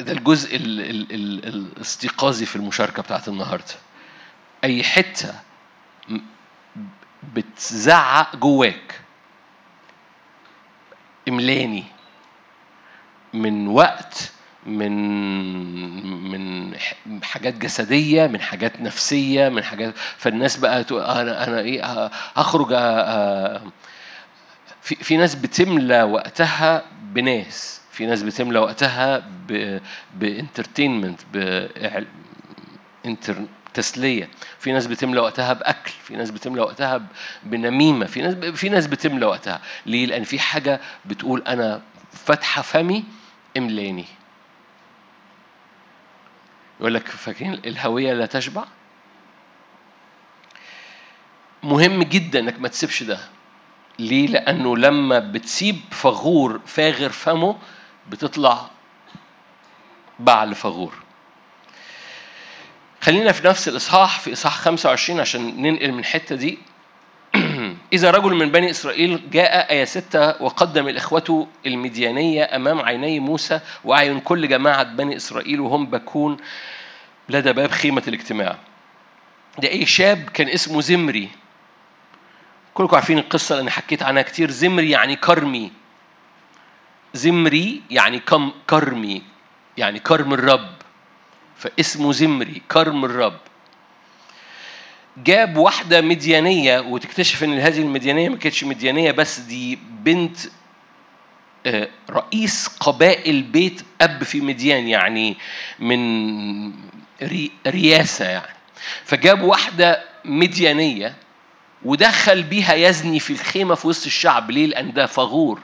ده الجزء ال ال ال الاستيقاظي في المشاركة بتاعت النهاردة. أي حتة بتزعق جواك. املاني. من وقت من من حاجات جسدية من حاجات نفسية من حاجات فالناس بقى تقول أنا أنا إيه هخرج في في ناس بتملى وقتها بناس. في ناس بتملى وقتها ب entertainment ب enter تسلية. في ناس بتملى وقتها بأكل في ناس بتملى وقتها بنميمة في ناس في ناس بتملى وقتها. ليه؟ لأن في حاجة بتقول أنا فاتحة فمي املاني. يقول لك فاكرين الهوية لا تشبع؟ مهم جدا إنك ما تسيبش ده. ليه؟ لأنه لما بتسيب فغور فاغر فمه بتطلع بعل فغور. خلينا في نفس الإصحاح في إصحاح 25 عشان ننقل من الحتة دي. إذا رجل من بني إسرائيل جاء آية 6 وقدم الإخوة المديانية أمام عيني موسى وأعين كل جماعة بني إسرائيل وهم بكون لدى باب خيمة الاجتماع. ده أي شاب كان اسمه زمري. كلكم عارفين القصة لأن حكيت عنها كتير. زمري يعني كرمي. زمري يعني كم كرمي. يعني كرم الرب. فاسمه زمري كرم الرب. جاب واحدة مديانية وتكتشف إن هذه المديانية ما كانتش مديانية بس دي بنت رئيس قبائل بيت أب في مديان يعني من رياسة يعني. فجاب واحدة مديانية ودخل بيها يزني في الخيمة في وسط الشعب. ليه؟ لأن ده فغور.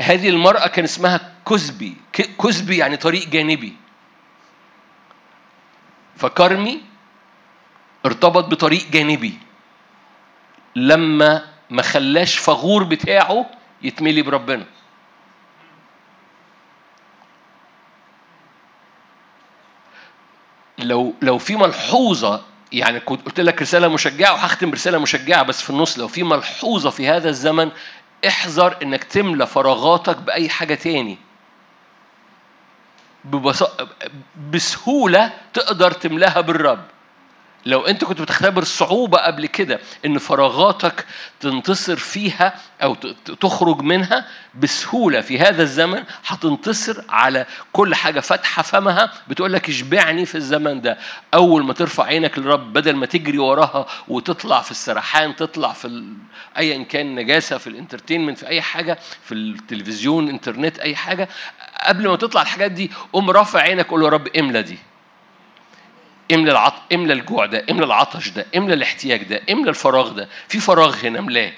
هذه المرأة كان اسمها كزبي كزبي يعني طريق جانبي. فكرمي ارتبط بطريق جانبي. لما ما خلاش فغور بتاعه يتملي بربنا. لو لو في ملحوظة يعني كنت قلت لك رسالة مشجعة وهختم برسالة مشجعة بس في النص لو في ملحوظة في هذا الزمن احذر إنك تملى فراغاتك بأي حاجة تاني. بسهولة تقدر تملاها بالرب لو انت كنت بتختبر صعوبة قبل كده ان فراغاتك تنتصر فيها أو تخرج منها بسهولة في هذا الزمن هتنتصر على كل حاجة فاتحة فمها. بتقول لك اشبعني في الزمن ده. أول ما ترفع عينك للرب بدل ما تجري وراها وتطلع في السرحان تطلع في ال... ايا كان نجاسة في الانترتينمنت في أي حاجة في التلفزيون إنترنت أي حاجة قبل ما تطلع الحاجات دي قوم رافع عينك قول يا رب املى دي. املى العط... املى الجوع ده املى العطش ده املى الاحتياج ده املى الفراغ ده. في فراغ هنا ملاه.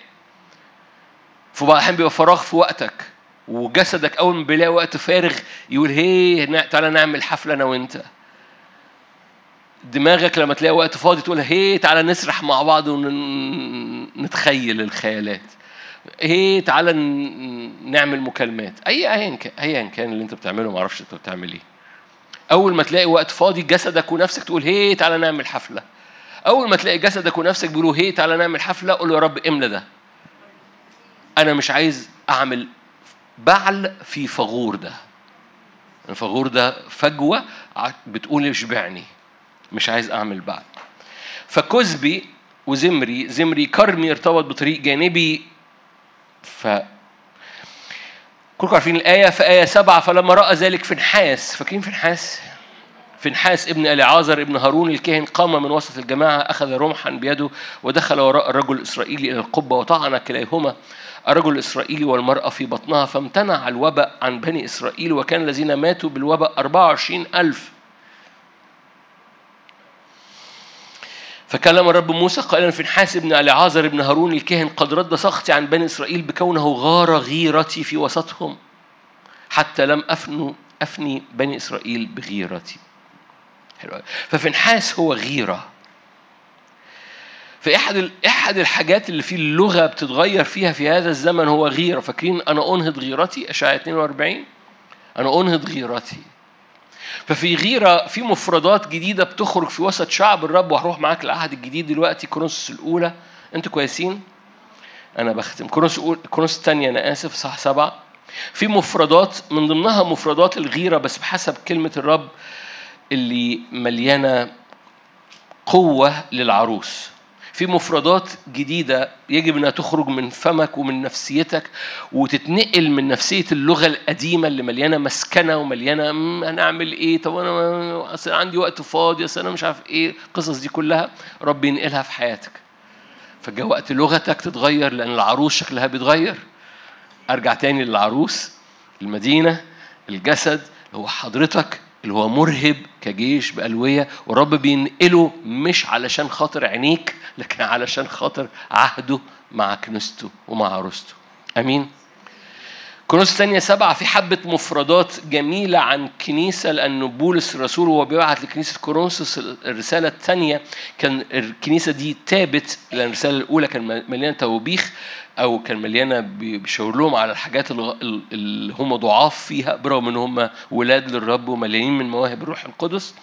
في بعض الاحيان بيبقى فراغ في وقتك وجسدك أول ما بيلاقي وقت فارغ يقول هي تعالى نعمل حفلة أنا وأنت. دماغك لما تلاقي وقت فاضي تقول هي تعالى نسرح مع بعض ونتخيل الخيالات. هي تعالى نعمل مكالمات. اي ايا كان ايا كان اللي أنت بتعمله ما أعرفش أنت بتعمل إيه. أول ما تلاقي وقت فاضي جسدك ونفسك تقول هي تعالى نعمل حفلة. أول ما تلاقي جسدك ونفسك بيقولوا هي تعالى نعمل حفلة. قول يا رب املى ده. أنا مش عايز أعمل بعل في فغور ده. الفغور ده فجوة بتقول اشبعني. مش عايز أعمل بعل. فكزبي وزمري زمري كرمي ارتبط بطريق جانبي ف كلكم عارفين الآية في آية سبعة فلما رأى ذلك فنحاس. فاكرين فنحاس؟ فنحاس ابن أليعازر ابن هارون الكاهن قام من وسط الجماعة أخذ رمحا بيده ودخل وراء الرجل الإسرائيلي إلى القبة وطعن كليهما الرجل الإسرائيلي والمرأة في بطنها فامتنع الوباء عن بني إسرائيل وكان الذين ماتوا بالوباء 24 ألف. فكلم الرب موسى قائلا في نحاس ابن العازر ابن هارون الكاهن قد رد سخطي عن بني إسرائيل بكونه غار غيرتي في وسطهم حتى لم افنوا أفني بني إسرائيل بغيرتي. ففي نحاس هو غيرة. في أحد أحد الحاجات اللي في اللغة بتتغير فيها في هذا الزمن هو غيرة. فاكرين أنا أنهض غيرتي؟ أشعياء 42 أنا أنهض غيرتي. ففي غيرة في مفردات جديدة بتخرج في وسط شعب الرب وهروح معاك العهد الجديد دلوقتي كورنثوس الأولى. أنتوا كويسين؟ أنا بختم. كورنثوس الثانية أنا آسف صح سبعة. في مفردات من ضمنها مفردات الغيرة بس بحسب كلمة الرب اللي مليانة قوة للعروس. في مفردات جديدة يجب أنها تخرج من فمك ومن نفسيتك وتتنقل من نفسية اللغة القديمة اللي مليانة مسكنة ومليانة هنعمل إيه؟ طب أنا عندي وقت فاضي أنا مش عارف إيه؟ القصص دي كلها رب ينقلها في حياتك. فجاء وقت لغتك تتغير لأن العروس شكلها بيتغير. أرجع تاني للعروس المدينة الجسد هو حضرتك اللي هو مرهب كجيش بألوية ورب بينقله مش علشان خاطر عينيك لكن علشان خاطر عهده مع كنيسته ومع عروسته. أمين. كورنثوس الثانية سبعة في حبة مفردات جميلة عن كنيسة لأنه بولس الرسول وهو بيبعت لكنيسة كورنثوس الرسالة الثانية كان الكنيسة دي تابت لأن الرسالة الأولى كان مليانة توبيخ. أو كان مليانة بيشاور لهم على الحاجات اللي هم ضعاف فيها برغم إن هم ولاد للرب ومليانين من مواهب الروح القدس.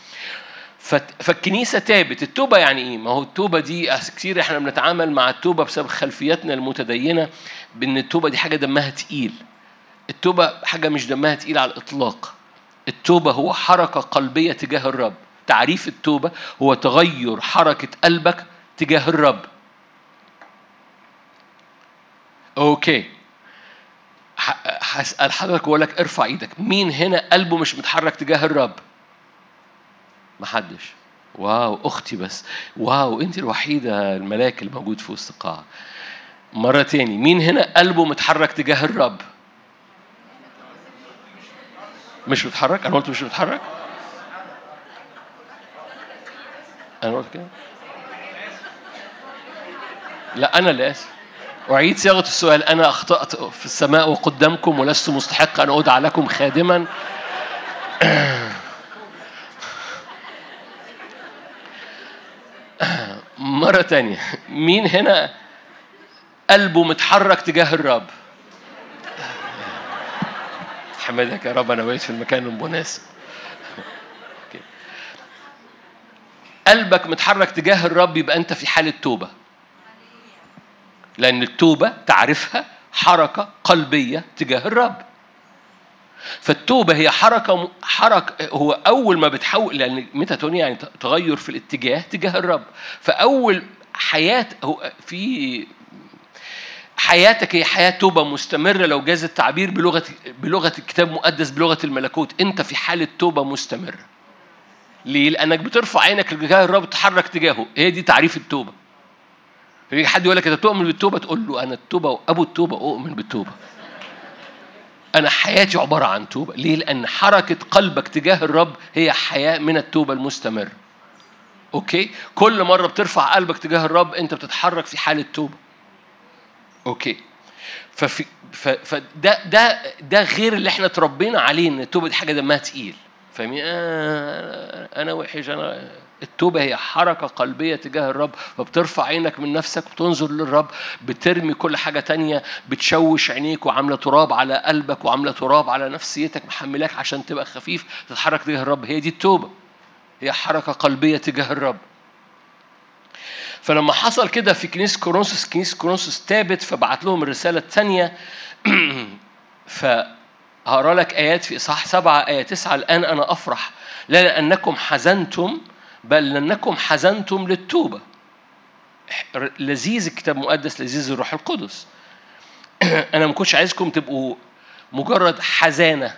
فالكنيسة تابت التوبة يعني إيه؟ ما هو التوبة دي كتير إحنا بنتعامل مع التوبة بسبب خلفياتنا المتدينة بإن التوبة دي حاجة دمها تقيل. التوبة حاجة مش دمها تقيل على الإطلاق. التوبة هو حركة قلبية تجاه الرب. تعريف التوبة هو تغير حركة قلبك تجاه الرب. أوكي. هسأل حضرتك وأقول لك ارفع إيدك. مين هنا قلبه مش متحرك تجاه الرب؟ محدش. واو أختي بس. واو أنت الوحيدة الملاك اللي موجود في وسط القاعة. مرة تاني مين هنا قلبه متحرك تجاه الرب؟ مش متحرك؟ أنا قلت مش متحرك؟ أنا قلت كده؟ لا أنا اللي آسف. أعيد صياغة السؤال. أنا أخطأت في السماء وقدامكم ولست مستحق أن أدعى لكم خادما. مرة تانية. مين هنا قلبه متحرك تجاه الرب؟ حمدك يا رب أنا واقف في المكان المناسب. قلبك متحرك تجاه الرب يبقى أنت في حالة توبة. لأن التوبة تعرفها حركة قلبية تجاه الرب. فالتوبة هي حركة حركة هو أول ما بتحول لأن ميتاتونيا يعني تغير في الاتجاه تجاه الرب. فأول حياة هو في حياتك هي حياة توبة مستمرة لو جاز التعبير بلغة بلغة الكتاب المقدس بلغة الملكوت. أنت في حالة توبة مستمرة. ليه؟ لأنك بترفع عينك لجاه الرب تتحرك تجاهه. هي دي تعريف التوبة. يجي حد يقول لك أنت تؤمن بالتوبة تقول له أنا التوبة أبو التوبة أؤمن بالتوبة. أنا حياتي عبارة عن توبة. ليه؟ لأن حركة قلبك تجاه الرب هي حياة من التوبة المستمرة okay؟ كل مرة بترفع قلبك تجاه الرب أنت بتتحرك في حالة توبة. okay؟ ففي فده ده ده غير اللي إحنا اتربينا عليه إن التوبة دي حاجة دمها تقيل. فاهمين آه أنا وحش أنا التوبة هي حركة قلبية تجاه الرب فبترفع عينك من نفسك بتنظر للرب بترمي كل حاجة تانية بتشوش عينيك وعاملة تراب على قلبك وعاملة تراب على نفسيتك محملاك عشان تبقى خفيف تتحرك تجاه الرب. هي دي التوبة. هي حركة قلبية تجاه الرب. فلما حصل كده في كنيسة كورنثوس كنيسة كورنثوس تابت فبعت لهم الرسالة الثانية فهقرأ لك آيات في إصحاح سبعة آية تسعة الآن أنا أفرح. لا لأنكم حزنتم بل لأنكم حزنتم للتوبة. لذيذ الكتاب المقدس لذيذ الروح القدس. أنا ما كنتش عايزكم تبقوا مجرد حزانة.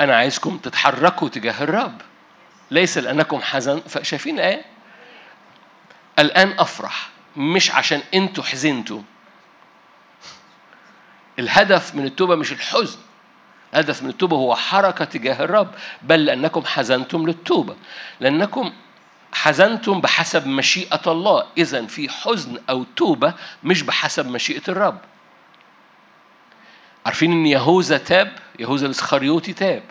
أنا عايزكم تتحركوا تجاه الرب. ليس لأنكم حزن فشايفين الآية؟ الآن أفرح. مش عشان أنتوا حزنتوا. الهدف من التوبة مش الحزن. الهدف من التوبة هو حركة تجاه الرب بل لأنكم حزنتم للتوبة. لأنكم حزنتم بحسب مشيئة الله. إذا في حزن أو توبة مش بحسب مشيئة الرب. عارفين إن يهوذا تاب؟ يهوذا الإسخريوطي تاب.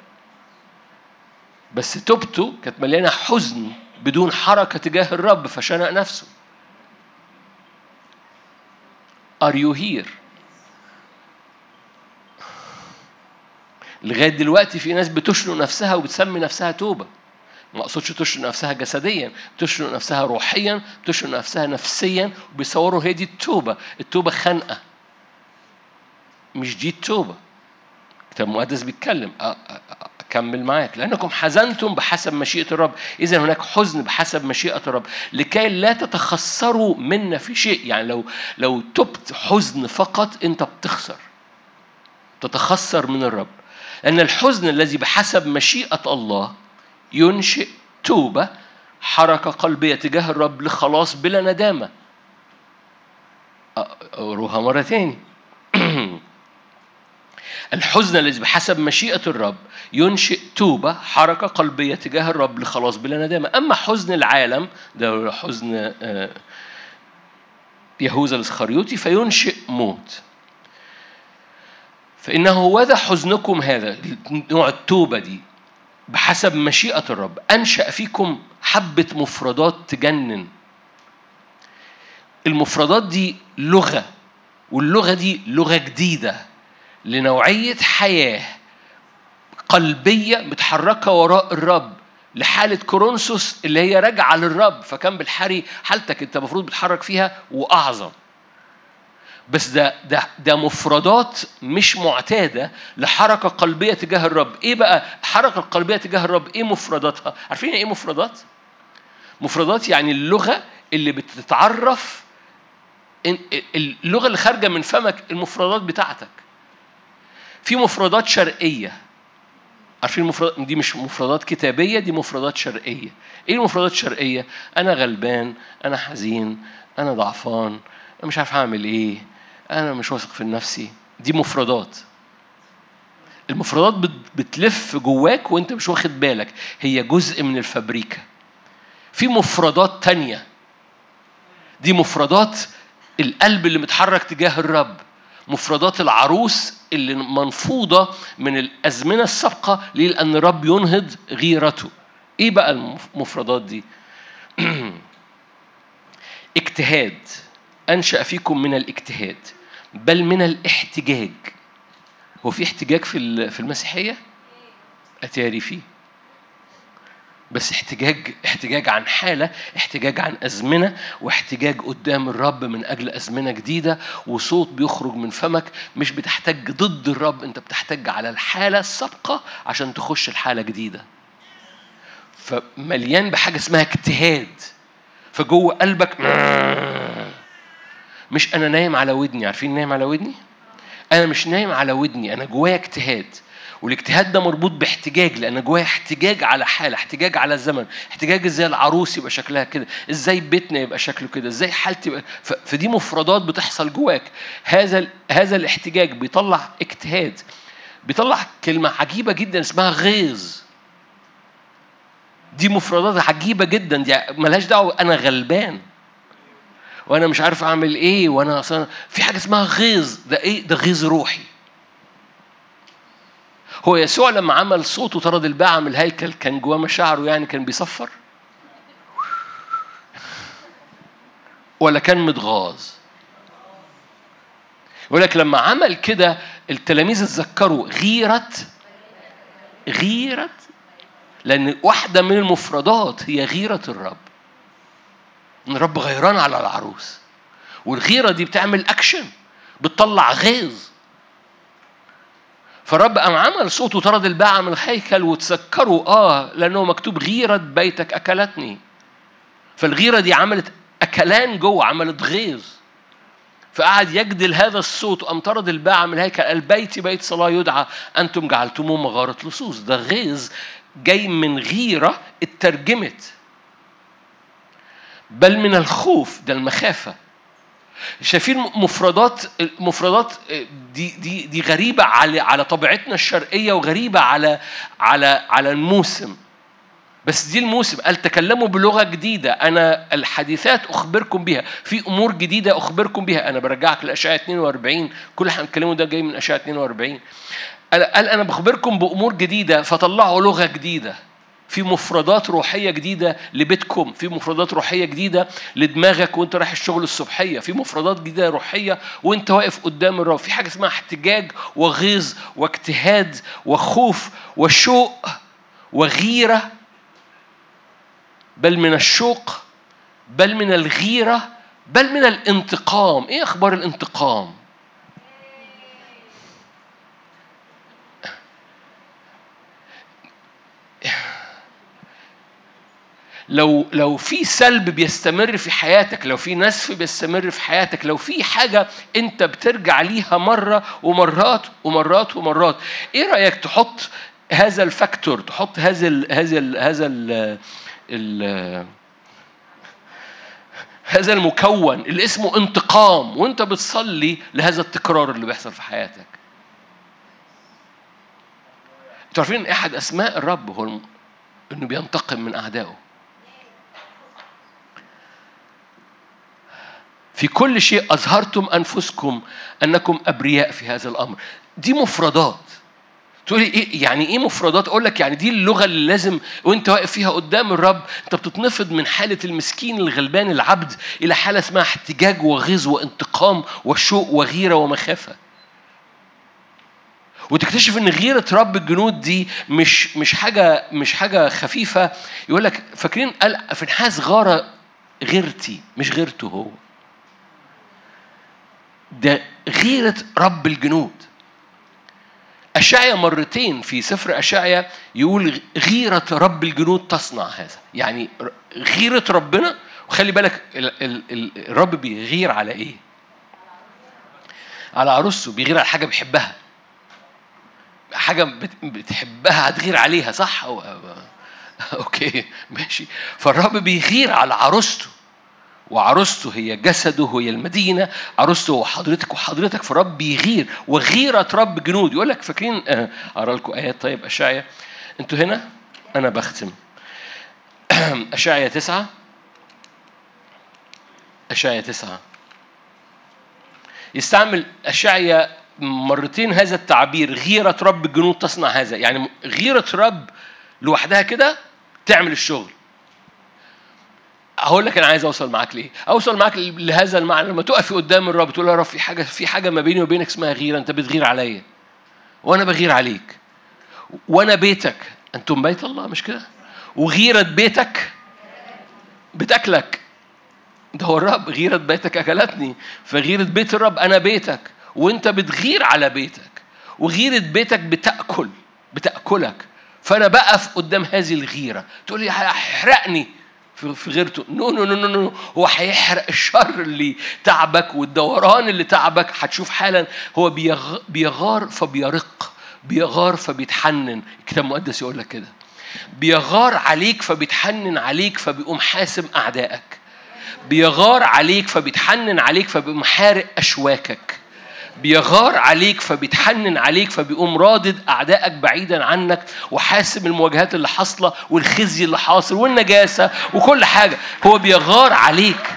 بس توبته كانت مليانة حزن بدون حركة تجاه الرب فشنق نفسه. Are you here؟ لغاية دلوقتي في ناس بتشنق نفسها وبتسمي نفسها توبة. ما أقصدش تشنق نفسها جسديا بتشنق نفسها روحيا بتشنق نفسها نفسيا وبيصوروا هي دي التوبة. التوبة خنقه مش دي التوبة. الكتاب المقدس بيتكلم. أكمل معاك. لأنكم حزنتم بحسب مشيئة الرب. إذا هناك حزن بحسب مشيئة الرب. لكي لا تتخسروا منا في شيء. يعني لو لو تبت حزن فقط أنت بتخسر. تتخسر من الرب. أن الحزن الذي بحسب مشيئة الله ينشئ توبة حركة قلبية تجاه الرب لخلاص بلا ندامة. أروها مرة تاني. الحزن الذي بحسب مشيئة الرب ينشئ توبة حركة قلبية تجاه الرب لخلاص بلا ندامة. أما حزن العالم ده حزن يهوذا الإسخريوطي فينشئ موت. فإنه هو حزنكم هذا نوع التوبة دي بحسب مشيئة الرب. أنشأ فيكم حبة مفردات تجنن. المفردات دي لغة واللغة دي لغة جديدة لنوعية حياة قلبية متحركة وراء الرب لحالة كورنثوس اللي هي راجعة للرب. فكان بالحري حالتك أنت المفروض بتحرك فيها وأعظم بس ده ده ده مفردات مش معتادة لحركة قلبية تجاه الرب. إيه بقى الحركه القلبيه تجاه الرب؟ إيه مفرداتها؟ عارفين إيه مفردات؟ مفردات يعني اللغة اللي بتتعرف اللغة اللي خارجة من فمك المفردات بتاعتك. في مفردات شرقية. عارفين المفردات دي مش مفردات كتابية دي مفردات شرقية. إيه المفردات الشرقية؟ أنا غلبان أنا حزين أنا ضعفان أنا مش عارف هعمل إيه. أنا مش واثق في نفسي. دي مفردات. المفردات بتلف جواك وأنت مش واخد بالك. هي جزء من الفابريكا. في مفردات تانية. دي مفردات القلب اللي متحرك تجاه الرب. مفردات العروس اللي منفوضة من الأزمنة السابقة ليه؟ لأن الرب ينهض غيرته. إيه بقى المفردات دي؟ الاجتهاد أنشأ فيكم من الاجتهاد. بل من الاحتجاج. هو في احتجاج في في المسيحية؟ أتاري فيه. بس احتجاج احتجاج عن حالة احتجاج عن أزمنة واحتجاج قدام الرب من أجل أزمنة جديدة وصوت بيخرج من فمك. مش بتحتاج ضد الرب أنت بتحتاج على الحالة السابقة عشان تخش الحالة جديدة. فمليان بحاجة اسمها اجتهاد. فجوه قلبك مش أنا نايم على ودني عارفين نايم على ودني؟ أنا مش نايم على ودني أنا جوايا اجتهاد. والاجتهاد ده مربوط باحتجاج لأن جوايا احتجاج على حالة احتجاج على الزمن احتجاج إزاي العروس يبقى شكلها كده إزاي بيتنا يبقى شكله كده إزاي حالتي يبقى فدي مفردات بتحصل جواك. هذا هذا الاحتجاج بيطلع اجتهاد. بيطلع كلمة عجيبة جدا اسمها غيظ. دي مفردات عجيبة جدا دي ملهاش دعوة أنا غلبان. وأنا مش عارف أعمل إيه وأنا أصلا في حاجة اسمها غيظ. ده إيه؟ ده غيظ روحي. هو يسوع لما عمل صوت وطرد الباعة من الهيكل كان جواه مشاعره يعني كان بيصفر؟ ولا كان متغاظ؟ يقول لك لما عمل كده التلاميذ اتذكروا غيرة غيرة لأن واحدة من المفردات هي غيرة الرب. إن الرب غيران على العروس. والغيرة دي بتعمل أكشن بتطلع غيظ. فالرب قام عمل صوت وطرد الباعة من الهيكل وتسكروا آه لأنه مكتوب غيرة بيتك أكلتني. فالغيرة دي عملت أكلان جوه عملت غيظ. فقعد يجدل هذا الصوت وقام طرد الباعة من الهيكل البيت بيت صلاة يدعى أنتم جعلتموه مغارة لصوص. ده غيظ جاي من غيرة اترجمت. بل من الخوف ده المخافة. شايفين مفردات مفردات دي دي دي غريبة على على طبيعتنا الشرقية وغريبة على على على الموسم. بس دي الموسم. قال تكلموا بلغة جديدة. أنا الحديثات أخبركم بها في أمور جديدة أخبركم بها أنا برجعك لأشعة 42 كل اللي إحنا بنتكلمه ده جاي من أشعة 42 قال أنا بخبركم بأمور جديدة. فطلعوا لغة جديدة. في مفردات روحية جديدة لبيتكم في مفردات روحية جديدة لدماغك وانت رايح الشغل الصبحية في مفردات جديدة روحية وانت واقف قدام الرب في حاجة اسمها احتجاج وغيظ واجتهاد وخوف وشوق وغيرة بل من الشوق بل من الغيرة بل من الانتقام. إيه أخبار الانتقام؟ لو لو في سلب بيستمر في حياتك لو في نسف بيستمر في حياتك لو في حاجة انت بترجع ليها مرة ومرات ومرات ومرات إيه رأيك تحط هذا الفاكتور تحط هذا ال هذا ال هذا ال ال هذا المكون اللي اسمه انتقام وانت بتصلي لهذا التكرار اللي بيحصل في حياتك. أنتوا عارفين أحد أسماء الرب؟ هو إنه بينتقم من أعدائه. في كل شيء أظهرتم أنفسكم أنكم أبرياء في هذا الأمر. دي مفردات. تقولي إيه يعني إيه مفردات؟ أقول لك يعني دي اللغة اللي لازم وأنت واقف فيها قدام الرب أنت بتتنفض من حالة المسكين الغلبان العبد إلى حالة اسمها احتجاج وغيظ وانتقام وشوق وغيرة ومخافة. وتكتشف إن غيرة رب الجنود دي مش مش حاجة مش حاجة خفيفة. يقول لك فاكرين؟ قال في نحاس غاره غيرتي مش غيرته هو. ده غيرة رب الجنود. أشعيا مرتين في سفر أشعيا يقول غيرة رب الجنود تصنع هذا. يعني غيرة ربنا وخلي بالك الرب بيغير على إيه؟ على عروسه بيغير على حاجة بيحبها. حاجة بتحبها هتغير عليها صح؟ أوكي ماشي. فالرب بيغير على عروسته وعروسته هي جسده هي المدينة. عروسته هو حضرتك وحضرتك في رب يغير وغيرة رب جنود. يقول لك فاكرين آه، أقرأ لكم آيات. طيب أشعيا أنتوا هنا؟ أنا بختم. أشعيا تسعة. أشعيا تسعة. يستعمل أشعيا مرتين هذا التعبير غيرة رب الجنود تصنع هذا. يعني غيرة رب لوحدها كده تعمل الشغل. هقول لك أنا عايز أوصل معاك ليه. أوصل معاك لهذا المعنى. لما تقفي قدام الرب تقول يا رب في حاجة في حاجة ما بيني وبينك اسمها غيرة أنت بتغير عليا. وأنا بغير عليك. وأنا بيتك. أنتم بيت الله مش كده؟ وغيرة بيتك بتاكلك. ده هو الرب. غيرة بيتك أكلتني. فغيرة بيت الرب أنا بيتك. وأنت بتغير على بيتك. وغيرة بيتك بتأكل بتأكلك. فأنا بقف قدام هذه الغيرة. تقول لي هيحرقني في غيرته. no no no no هو هيحرق الشر اللي تعبك والدوران اللي تعبك. هتشوف حالا هو بيغار فبيرق. بيغار فبيتحنن. الكتاب المقدس يقول لك كده. بيغار عليك فبيتحنن عليك فبيقوم حاسم أعدائك. بيغار عليك فبيتحنن عليك فبيقوم حارق أشواكك. بيغار عليك فبيتحنن عليك فبيقوم رادد أعدائك بعيدا عنك وحاسب المواجهات اللي حاصلة والخزي اللي حاصل والنجاسة وكل حاجة. هو بيغار عليك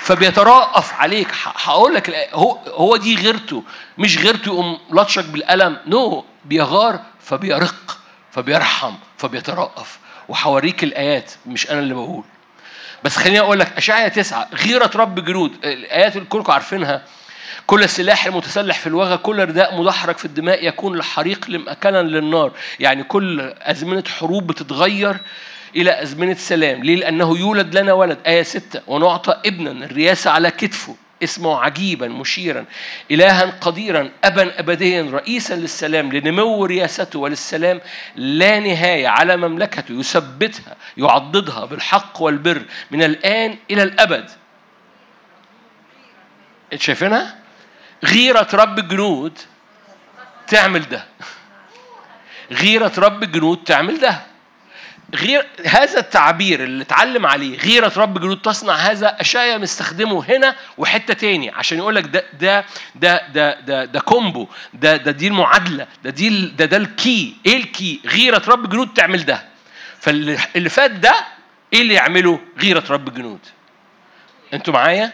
فبيترأف عليك. هقول لك هو هو دي غيرته مش غيرته يقوم لطشك بالقلم. نو no. بيغار فبيرق فبيرحم فبيترأف. وحوريك الآيات مش أنا اللي بقول. بس خليني أقول لك أشعيا تسعة غيرة رب جنود. الآيات اللي كلكم عارفينها كل السلاح المتسلح في الوغى كل رداء مدحرج في الدماء يكون لحريق مكانا للنار يعني كل أزمنة حروب بتتغير إلى أزمنة سلام ليه؟ لأنه يولد لنا ولد آية ستة ونعطى ابنا الرياسة على كتفه اسمه عجيبا مشيرا إلها قديرا أبا أبديا رئيسا للسلام لنمو رياسته وللسلام لا نهاية على مملكته يثبتها يعضدها بالحق والبر من الآن إلى الأبد شايفينها؟ غيرة رب الجنود تعمل ده. غيرة رب الجنود تعمل ده. غير هذا التعبير اللي اتعلم عليه غيرة رب جنود تصنع هذا أشياء مستخدمه هنا وحتة تاني عشان يقول لك ده ده ده ده ده, ده كومبو ده ده دي المعادلة ده دي ده ده الكي. إيه الكي؟ غيرة رب جنود تعمل ده. فاللي فات ده إيه اللي يعمله غيرة رب جنود؟ أنتوا معايا؟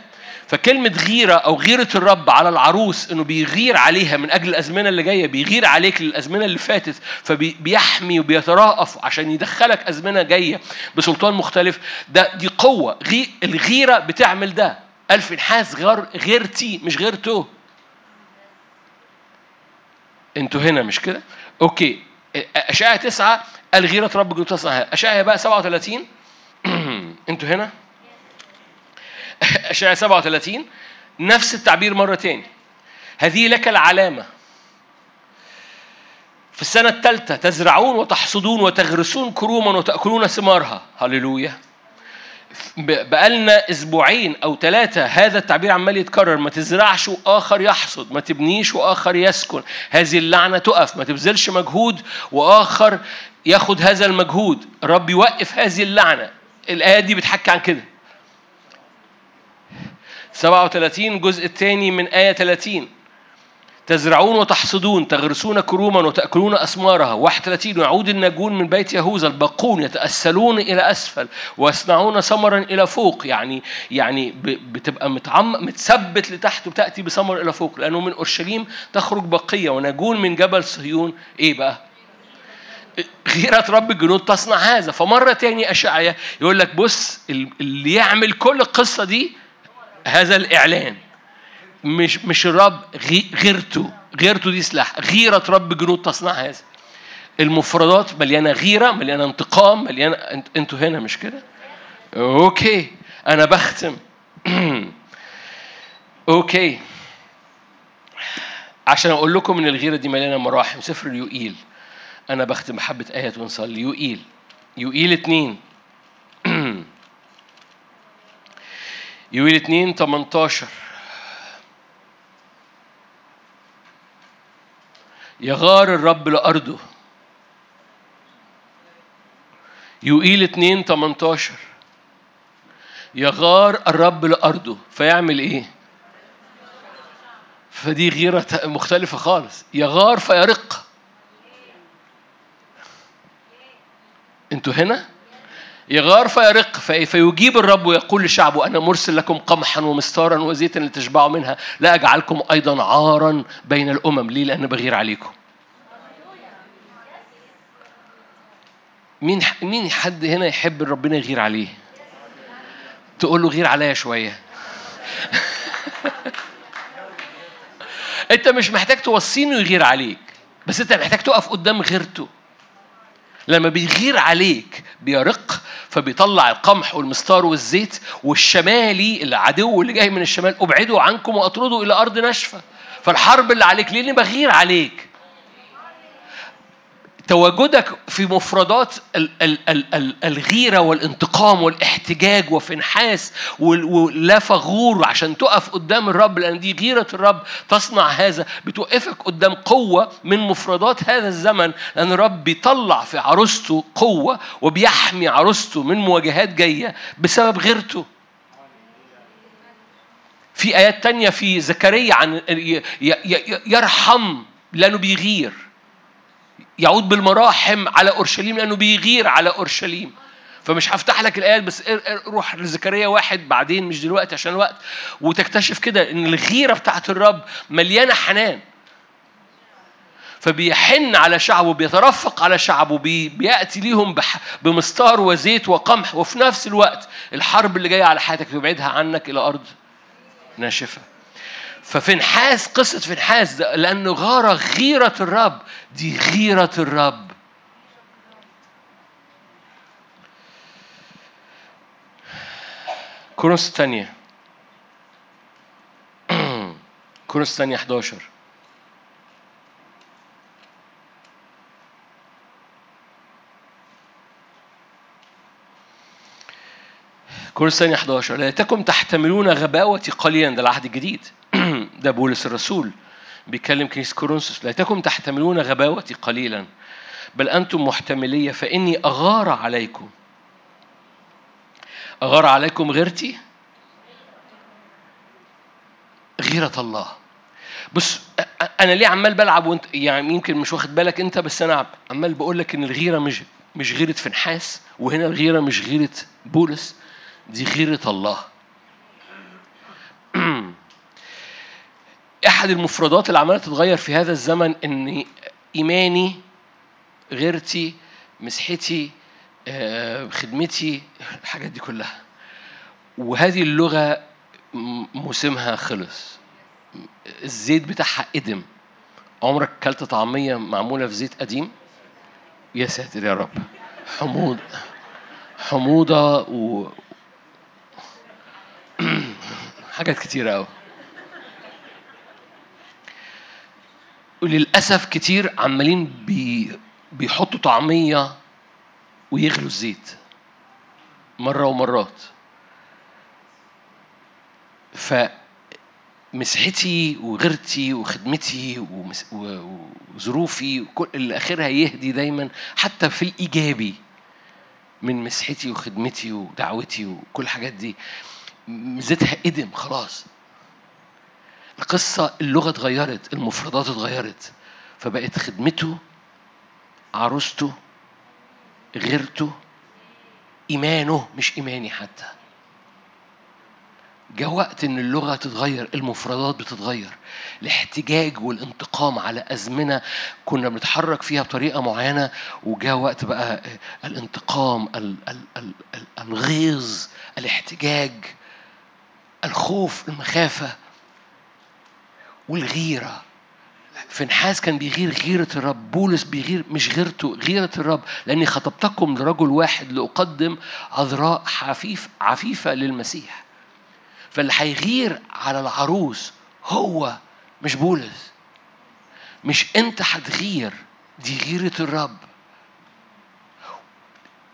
فكلمة غيرة أو غيرة الرب على العروس إنه بيغير عليها من أجل الأزمنة اللي جاية بيغير عليك للأزمنة اللي فاتت فبيحمي وبيتراءف عشان يدخلك أزمنة جاية بسلطان مختلف. ده دي قوة. غي الغيرة بتعمل ده. ألف نحاس غير غيرتي مش غيرته أنتوا هنا مش كده؟ أوكي. أشعة تسعة الغيرة رب جنود تصنع أشعة بقى 37 أنتوا هنا؟ أشعة 37 نفس التعبير مرة تاني. هذه لك العلامة. في السنة الثالثة تزرعون وتحصدون وتغرسون كروما وتأكلون ثمارها. هللويا. بقالنا أسبوعين أو ثلاثة هذا التعبير عمال يتكرر. ما تزرعش وآخر يحصد ما تبنيش وآخر يسكن. هذه اللعنة تقف ما تبذلش مجهود وآخر ياخد هذا المجهود. الرب يوقف هذه اللعنة. الآية دي بتحكي عن كده. 37 الجزء الثاني من آية 30 تزرعون وتحصدون تغرسون كروما وتأكلون أثمارها 31 ويعود الناجون من بيت يهوذا الباقون يتأسلون إلى أسفل ويصنعون ثمرا إلى فوق. يعني يعني بتبقى متعمق متثبت لتحت وتأتي بثمر إلى فوق. لأنه من أورشليم تخرج بقية وناجون من جبل صهيون. إيه بقى؟ غيرة رب الجنود تصنع هذا. فمرة تاني أشعيا يقول لك بص اللي يعمل كل القصة دي هذا الإعلان. مش مش الرب غيرته. غيرته دي سلاح. غيرة رب جنود تصنع هذا. المفردات مليانة غيرة مليانة انتقام مليانة أنتوا هنا مش كده؟ okay. أنا بختم. okay. عشان أقول لكم إن الغيرة دي مليانة مراحم. سفر اليوئيل أنا بختم بحبة آيات ونصلي. يوئيل. يوئيل اتنين. يويل 2 18 يغار الرب لأرضه. يوئيل 2 18 يغار الرب لأرضه. فيعمل إيه؟ فدي غيرة مختلفة خالص. يغار فيرق. أنتوا هنا؟ يغار فيرق فيجيب الرب ويقول لشعبه أنا مرسل لكم قمحا ومستارا وزيتا لتشبعوا منها لا أجعلكم أيضا عارا بين الأمم ليه؟ لأن بغير عليكم مين مين حد هنا يحب ربنا يغير عليه؟ تقول له غير عليا شوية أنت مش محتاج توصيه انه يغير عليك بس أنت محتاج تقف قدام غيرته لما بيغير عليك بيرق فبيطلع القمح والمستار والزيت والشمالي العدو اللي جاي من الشمال ابعدوا عنكم وأطردوا إلى أرض ناشفة. فالحرب اللي عليك ليه بغير عليك؟ تواجدك في مفردات الغيرة والانتقام والاحتجاج وفي نحاس ولا فغور عشان تقف قدام الرب لأن دي غيرة الرب تصنع هذا. بتوقفك قدام قوة من مفردات هذا الزمن لأن الرب بيطلع في عروسته قوة وبيحمي عروسته من مواجهات جاية بسبب غيرته. في آيات تانية في زكريا عن يرحم لأنه بيغير. يعود بالمراحم على أورشليم لأنه بيغير على أورشليم. فمش هفتح لك الايات بس روح لزكريا واحد بعدين مش دلوقتي عشان الوقت وتكتشف كده إن الغيرة بتاعت الرب مليانة حنان. فبيحن على شعبه بيترفق على شعبه بيأتي ليهم بمستار وزيت وقمح. وفي نفس الوقت الحرب اللي جاية على حياتك يبعدها عنك إلى أرض ناشفة. ففنحاس قصة فنحاس ده لأنه غارة غيرة الرب. دي غيرة الرب. كورنثوس الثانية. كورنثوس الثانية 11 كورنثوس الثانية 11 ليتكم تحتملون غباوتي قليلا. ده العهد الجديد. ده بولس الرسول بيكلم كنيسة كورنثوس ليتكم تحتملون غباوتي قليلا بل أنتم محتملية فإني أغار عليكم. أغار عليكم غيرتي؟ غيرة الله. بص أنا ليه عمال بلعب وأنت يعني يمكن مش واخد بالك أنت بس أنا عمال بقول لك إن الغيرة مش مش غيرة فنحاس وهنا الغيرة مش غيرة بولس دي غيرة الله. أحد المفردات اللي عمالة تتغير في هذا الزمن ان إيماني غيرتي مسحتي آه، خدمتي الحاجات دي كلها. وهذه اللغة موسمها خلص. الزيت بتاعها قدم عمرك كلت طعمية معمولة في زيت قديم؟ يا ساتر يا رب. حموض حموضة و حاجات كتيرة قوي وللأسف كتير عمالين بي بيحطوا طعمية ويغلوا الزيت مرة ومرات. فمسحتي وغيرتي وخدمتي وظروفي وكل اللي آخرها يهدي دايما حتى في الإيجابي من مسحتي وخدمتي ودعوتي وكل الحاجات دي. زيتها قدم خلاص. القصة اللغة اتغيرت المفردات اتغيرت فبقت خدمته عروسته غيرته إيمانه مش إيماني حتى. جاء وقت إن اللغة تتغير المفردات بتتغير. الاحتجاج والانتقام على أزمنة كنا بنتحرك فيها بطريقة معينة وجاء وقت بقى الانتقام الغيظ الاحتجاج الخوف المخافة. والغيرة. فنحاس كان بيغير غيرة الرب بولس بيغير مش غيرته غيرة الرب. لأني خطبتكم لرجل واحد لأقدم عذراء حفيف عفيفة للمسيح. فاللي هيغير على العروس هو مش بولس. مش أنت هتغير دي غيرة الرب.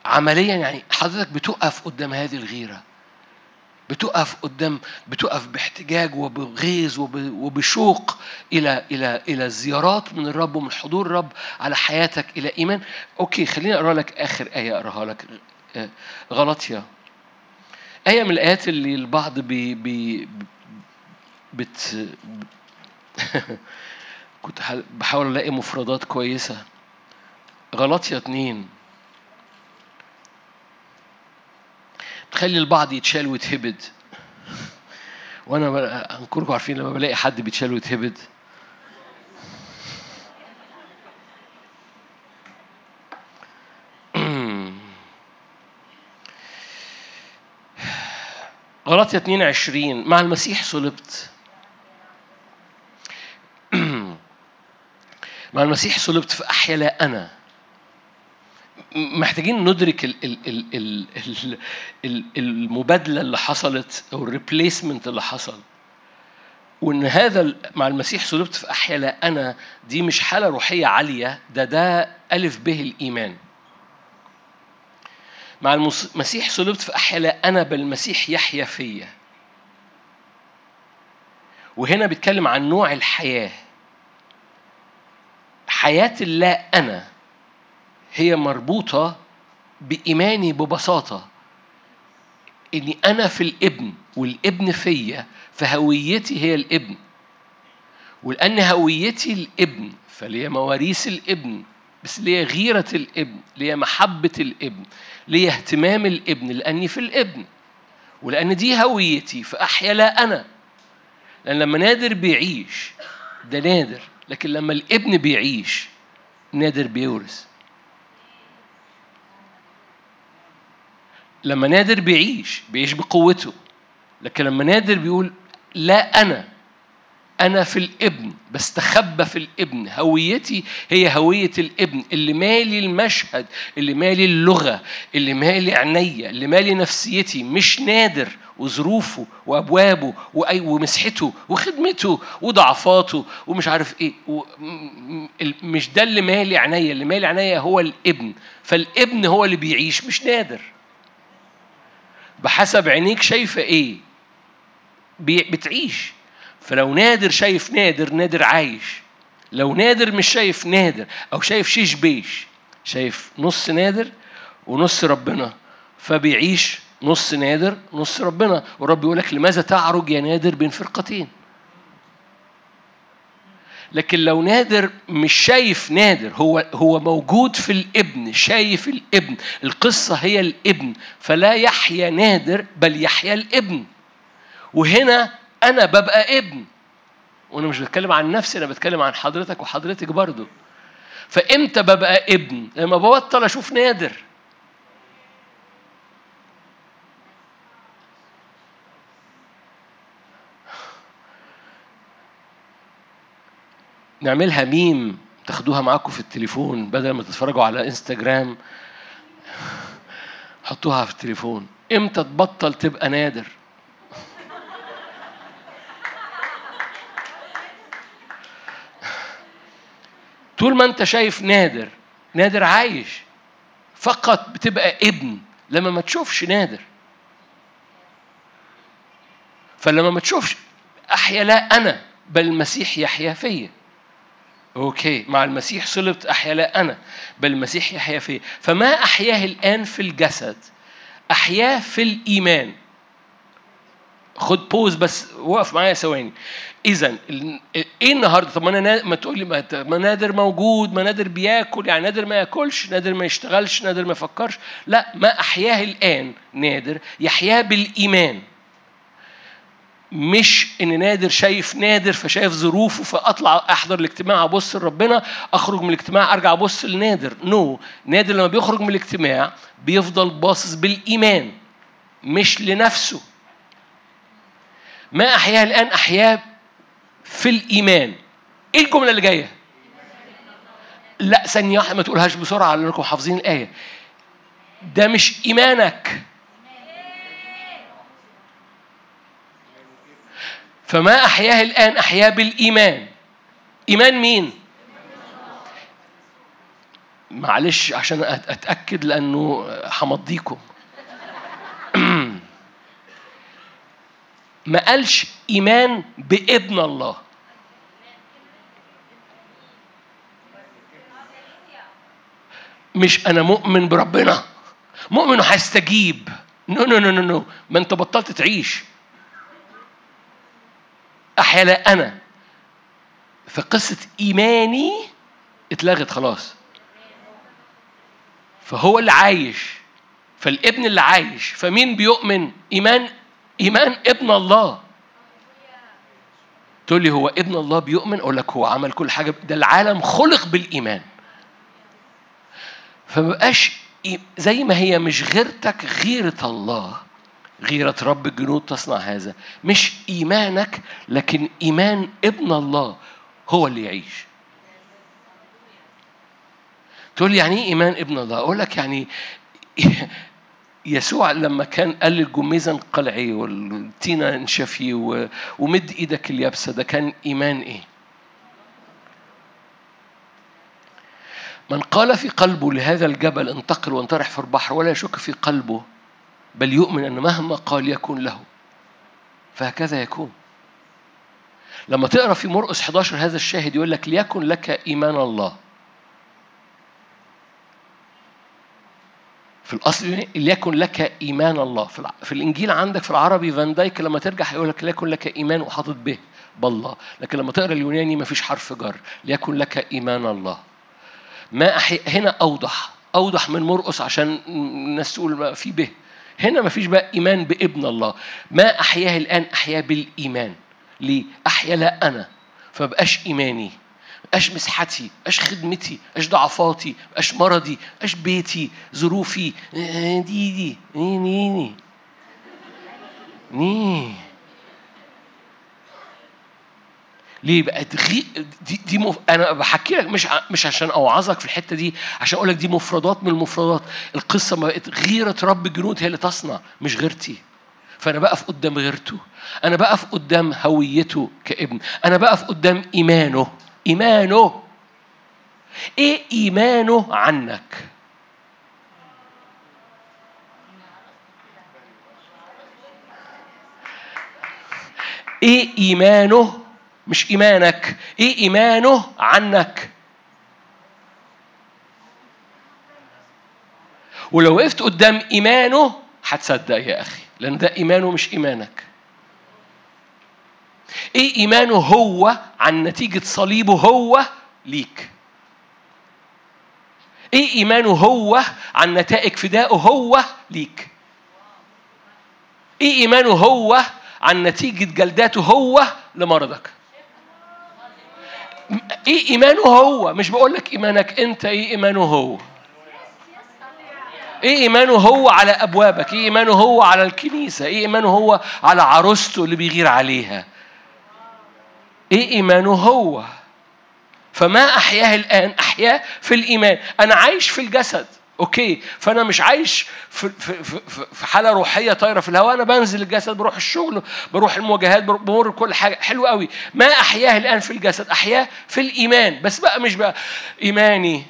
عمليا يعني حضرتك بتقف قدام هذه الغيرة. بتقف قدام بتقف باحتجاج وبغيظ وبشوق إلى إلى إلى زيارات من الرب ومن حضور الرب على حياتك إلى إيمان. okay خليني أقرأ لك آخر آية أقراها لك. آه، غلاطية آية من الآيات اللي البعض بي بي بت كنت بحاول ألاقي مفردات كويسة. غلاطية اتنين. تخلي البعض يتشال ويتهبد. وأنا أنكركم عارفين لما بلاقي حد بيتشال ويتهبد. غلطية 22 مع المسيح صلبت. مع المسيح صلبت فأحيا لا أنا. محتاجين ندرك ال ال ال ال ال ال المبادلة اللي حصلت أو الريبليسمنت اللي حصل. وإن هذا مع المسيح صلبت في أحيا لا أنا دي مش حالة روحية عالية ده ده ألف به الإيمان. مع المسيح صلبت في أحيا لا أنا بل المسيح يحيا فيا. وهنا بيتكلم عن نوع الحياة. حياة اللا أنا. هي مربوطة بإيماني ببساطة إني أنا في الإبن والإبن فيا فهويتي هي الإبن. ولأن هويتي الإبن فليا مواريث الإبن بس ليا غيرة الإبن ليا محبة الإبن ليا اهتمام الإبن لأني في الإبن. ولأن دي هويتي فأحيا لا أنا. لأن لما نادر بيعيش ده نادر. لكن لما الإبن بيعيش نادر بيورث. لما نادر بيعيش بيعيش بقوته. لكن لما نادر بيقول لا أنا أنا في الابن بستخبى في الابن. هويتي هي هوية الابن اللي مالي المشهد اللي مالي اللغة اللي مالي عينيا اللي مالي نفسيتي. مش نادر وظروفه وأبوابه وأي ومسحته وخدمته وضعفاته ومش عارف إيه. مش ده اللي مالي عينيا. اللي مالي عينيا هو الابن. فالابن هو اللي بيعيش مش نادر. بحسب عينيك شايفة إيه. بتعيش. فلو نادر شايف نادر نادر عايش. لو نادر مش شايف نادر أو شايف شيش بيش شايف نص نادر ونص ربنا فبيعيش نص نادر نص ربنا. ورب يقول لك لماذا تعرج يا نادر بين فرقتين؟ لكن لو نادر مش شايف نادر هو هو موجود في الابن شايف الابن القصة هي الابن فلا يحيا نادر بل يحيا الابن. وهنا أنا ببقى ابن. وأنا مش بتكلم عن نفسي أنا بتكلم عن حضرتك وحضرتك برضو. فإمتى ببقى ابن؟ لما ببطل أشوف نادر. نعملها ميم تاخدوها معاكم في التليفون بدل ما تتفرجوا على إنستجرام. حطوها في التليفون. إمتى تبطل تبقى نادر؟ طول ما أنت شايف نادر نادر عايش. فقط بتبقى ابن لما ما تشوفش نادر. فلما ما تشوفش أحيا لا أنا بل المسيح يحيا فيا. okay مع المسيح صلبت احيا لا أنا بل المسيح يحيا فيا. فما أحياه الآن في الجسد أحياه في الإيمان. خد pause بس وقف معايا ثواني. اذا إيه النهارده؟ طب ما أنا ما تقول لي ما نادر موجود ما نادر بياكل يعني نادر ما ياكلش نادر ما يشتغلش نادر ما يفكرش. لا ما أحياه الآن نادر يحياه بالإيمان. مش إن نادر شايف نادر فشايف ظروفه فأطلع أحضر الاجتماع أبص لربنا أخرج من الاجتماع أرجع أبص لنادر. نو no. نادر لما بيخرج من الاجتماع بيفضل باصص بالإيمان مش لنفسه. ما أحياه الآن؟ أحياه في الإيمان. إيه الجملة اللي جاية؟ لا ثانية واحدة ما تقولهاش بسرعة لأنكم حافظين الآية. ده مش إيمانك. فما أحياه الآن أحياه بالإيمان. إيمان مين؟ معلش عشان أتأكد لأنه همضيكم. ما قالش إيمان بابن الله. مش أنا مؤمن بربنا. مؤمن هيستجيب. no no no no ما أنت بطلت تعيش. أحيا لا أنا فقصة إيماني اتلغت خلاص. فهو اللي عايش فالابن اللي عايش فمين بيؤمن؟ إيمان إيمان ابن الله. تقول لي هو ابن الله بيؤمن؟ أقول لك هو عمل كل حاجة ده العالم خلق بالإيمان. فمبقاش زي ما هي مش غيرتك غيرة الله. غيرة رب الجنود تصنع هذا. مش إيمانك لكن إيمان ابن الله هو اللي يعيش. تقول لي يعني إيه إيمان ابن الله؟ أقول لك يعني يسوع لما كان قال للجميزة انقلعي والتينه انشفي ومد إيدك اليابسة ده كان إيمان إيه؟ من قال في قلبه لهذا الجبل انتقل وانطرح في البحر ولا يشك في قلبه. بل يؤمن أن مهما قال يكون له. فهكذا يكون. لما تقرأ في مرقس 11 هذا الشاهد يقول لك ليكن لك إيمان الله. في الأصل ليكن لك إيمان الله. في الإنجيل عندك في العربي فان دايك لما ترجع هيقول لك ليكن لك إيمان وحاطط به بالله. لكن لما تقرأ اليوناني ما فيش حرف جر. ليكن لك إيمان الله. ما أحي... هنا أوضح. أوضح من مرقس عشان الناس تقول في به. هنا ما فيش بقى إيمان بابن الله. ما أحياه الآن؟ أحياه بالإيمان. ليه؟ أحيا لا أنا. فبقاش إيماني. بقاش مسحتي بقاش خدمتي بقاش ضعفاتي بقاش مرضي بقاش بيتي ظروفي. دي دي. ني ني ني. ني. ليه بقى؟ دي, دي مف... أنا بحكي لك مش ع... مش عشان أوعظك في الحتة دي عشان أقول لك دي مفردات من المفردات. القصة ما بقت غيره رب الجنود هي اللي تصنع مش غيرتي. فأنا بقف قدام غيرته. أنا بقف قدام هويته كابن. أنا بقف قدام إيمانه. إيمانه. إيه إيمانه عنك؟ إيه إيمانه مش إيمانك. إيه إيمانه عنك؟ ولو وقفت قدام إيمانه هتصدق يا أخي لأن ده إيمانه مش إيمانك. إيه إيمانه هو عن نتيجة صليبه هو ليك. إيه إيمانه هو عن نتائج فدائه هو ليك. إيه إيمانه هو عن نتيجة جلداته هو لمرضك. إيه إيمانه هو؟ مش بقول لك إيمانك أنت إيه إيمانه هو؟ إيه إيمانه هو على أبوابك؟ إيه إيمانه هو على الكنيسة؟ إيه إيمانه هو على عروسته اللي بيغير عليها؟ إيه إيمانه هو؟ فما أحياه الآن؟ أحياه في الإيمان. أنا عايش في الجسد. أوكي فأنا مش عايش في, في, في, في حالة روحية طايرة في الهواء أنا بنزل الجسد بروح الشغل بروح المواجهات بمر كل حاجة. حلو قوي. ما أحياه الآن في الجسد؟ أحياه في الإيمان. بس بقى مش بقى إيماني.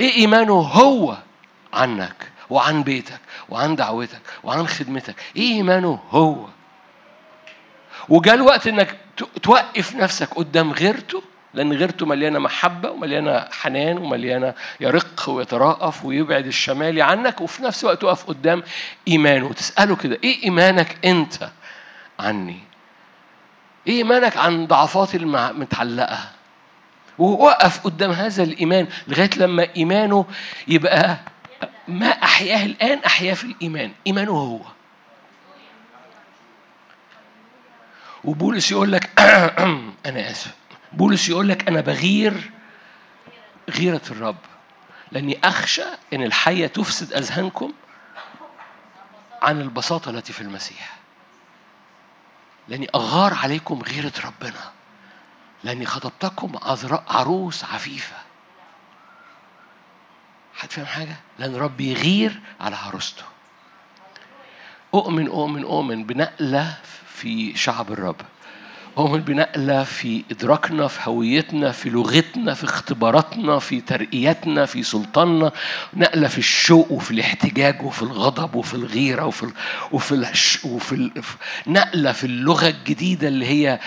إيه إيمانه؟ هو عنك وعن بيتك وعن دعوتك وعن خدمتك. إيه إيمانه؟ هو. وجاء الوقت إنك توقف نفسك قدام غيرته لأن غيرته مليانة محبة ومليانة حنان ومليانة يرق ويتراءف ويبعد الشمالي عنك وفي نفس الوقت تقف قدام إيمانه وتسأله كده إيه إيمانك أنت عني؟ إيه إيمانك عن ضعفاتي المتعلقة؟ ووقف قدام هذا الإيمان لغاية لما إيمانه يبقى ما أحياه الآن أحياه في الإيمان إيمانه هو وبولس يقول لك أنا آسف بولس يقول لك أنا بغير غيرة الرب لأني أخشى أن الحية تفسد أذهانكم عن البساطة التي في المسيح. لأني أغار عليكم غيرة ربنا. لأني خطبتكم عروس عفيفة. حد فاهم حاجة؟ لأن رب يغير على عروسته. أؤمن أؤمن أؤمن بنقلة في شعب الرب. أؤمن بنقلة في إدراكنا في هويتنا في لغتنا في اختباراتنا في ترقياتنا في سلطاننا. نقلة في الشوق وفي الاحتجاج وفي الغضب وفي الغيرة وفي ال... وفي ال... وفي ال... نقلة في اللغة الجديدة اللي هي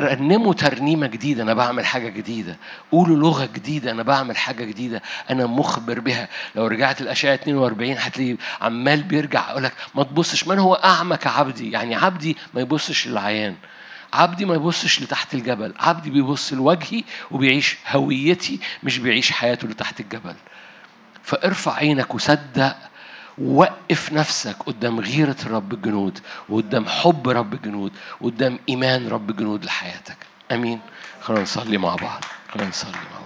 رنموا ترنيمة جديدة. أنا بعمل حاجة جديدة. قولوا لغة جديدة. أنا بعمل حاجة جديدة. أنا مخبر بها. لو رجعت الأشعة 42 هتلاقي عمال بيرجع يقول لك ما تبصش. من هو أعمى كعبدي؟ يعني عبدي ما يبصش للعيان. عبدي ما يبصش لتحت الجبل عبدي بيبص لوجهي وبيعيش هويتي مش بيعيش حياته لتحت الجبل. فارفع عينك وصدق وقف نفسك قدام غيرة رب الجنود وقدام حب رب الجنود وقدام إيمان رب الجنود لحياتك. أمين. خلينا نصلي مع بعض. خلينا نصلي مع بعض.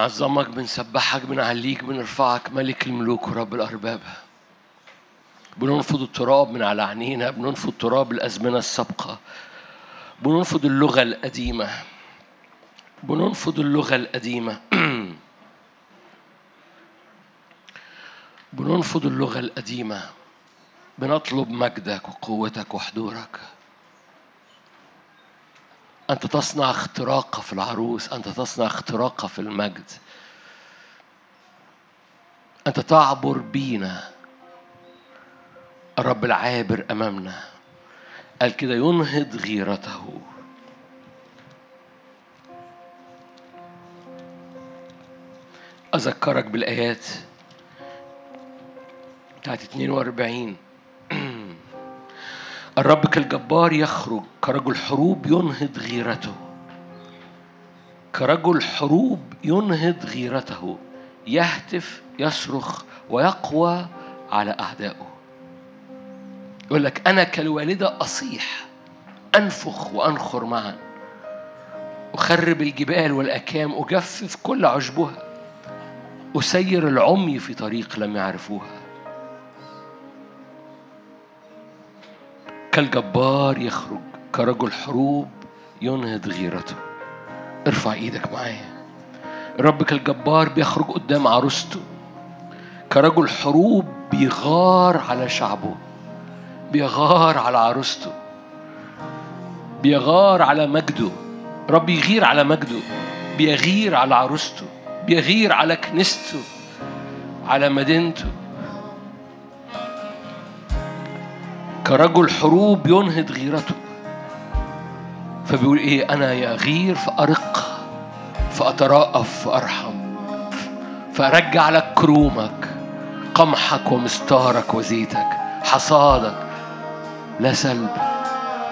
بنعظمك بنسبحك بنعليك بنرفعك ملك الملوك ورب الأرباب. بننفض التراب من على عينينا بننفض تراب الأزمنة السابقة. بننفض اللغة القديمة. بننفض اللغة القديمة. بننفض اللغة القديمة. بنطلب مجدك وقوتك وحضورك. أنت تصنع اختراقة في العروس أنت تصنع اختراقة في المجد. أنت تعبر بينا. الرب العابر أمامنا. قال كده ينهض غيرته. أذكرك بالآيات بتاعت 42 الرب كالجبار يخرج كرجل حروب ينهض غيرته. كرجل حروب ينهض غيرته. يهتف يصرخ ويقوى على أعدائه. يقول لك أنا كالوالدة أصيح أنفخ وأنخر معا. أخرب الجبال والأكام أجفف كل عشبها. أسير العمي في طريق لم يعرفوها. كالجبار يخرج كرجل حروب ينهض غيرته. ارفع إيدك معايا. الرب كالجبار بيخرج قدام عروسته. كرجل حروب بيغار على شعبه. بيغار على عروسته. بيغار على مجده. رب يغير على مجده. بيغير على عروسته. بيغير على كنيسته. على مدينته. كرجل حروب ينهض غيرته. فبيقول إيه؟ أنا يغير فأرق فاترأف فأرحم فأرجع لك كرومك قمحك ومستارك وزيتك حصادك لا سلب.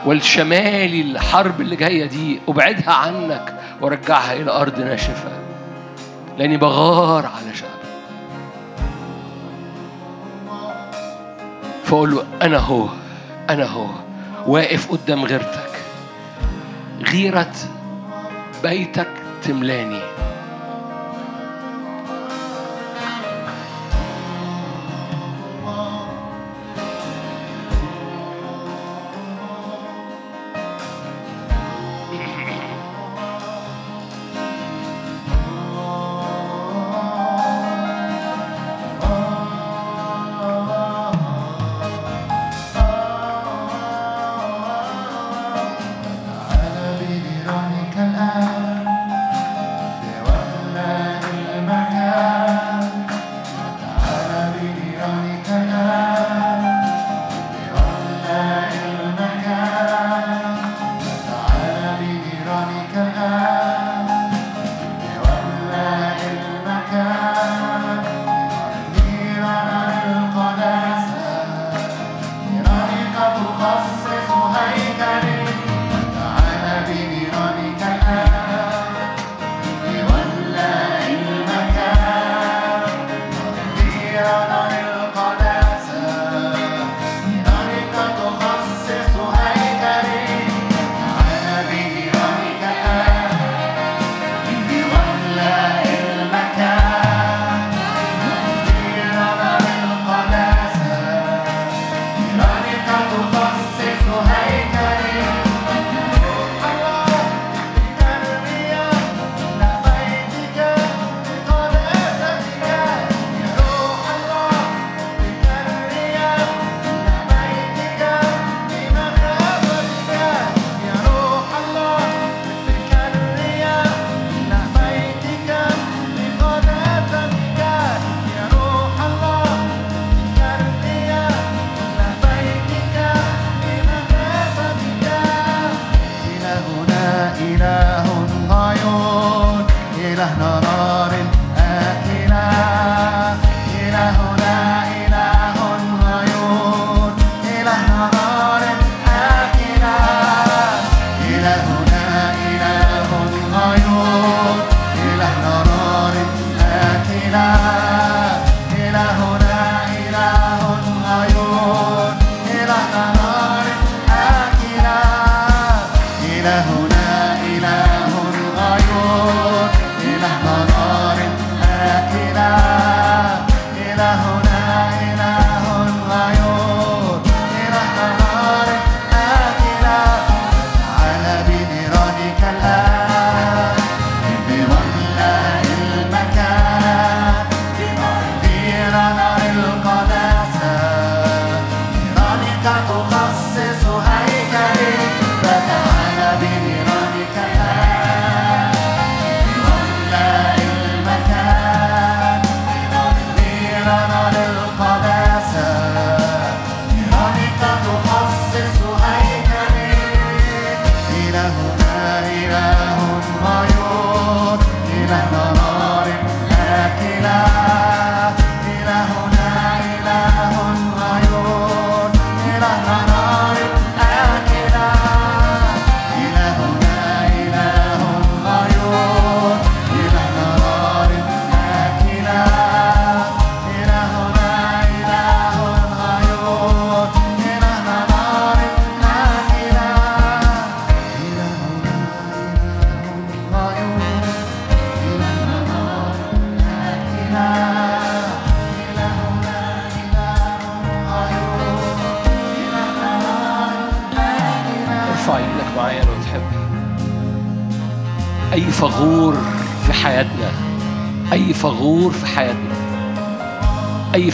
والشمال الحرب اللي جاية دي أبعدها عنك وأرجعها إلى أرض ناشفة لأني بغار على شعبي. فأقول له أنا هو. أنا هو واقف قدام غيرتك. غيرة بيتك تملاني.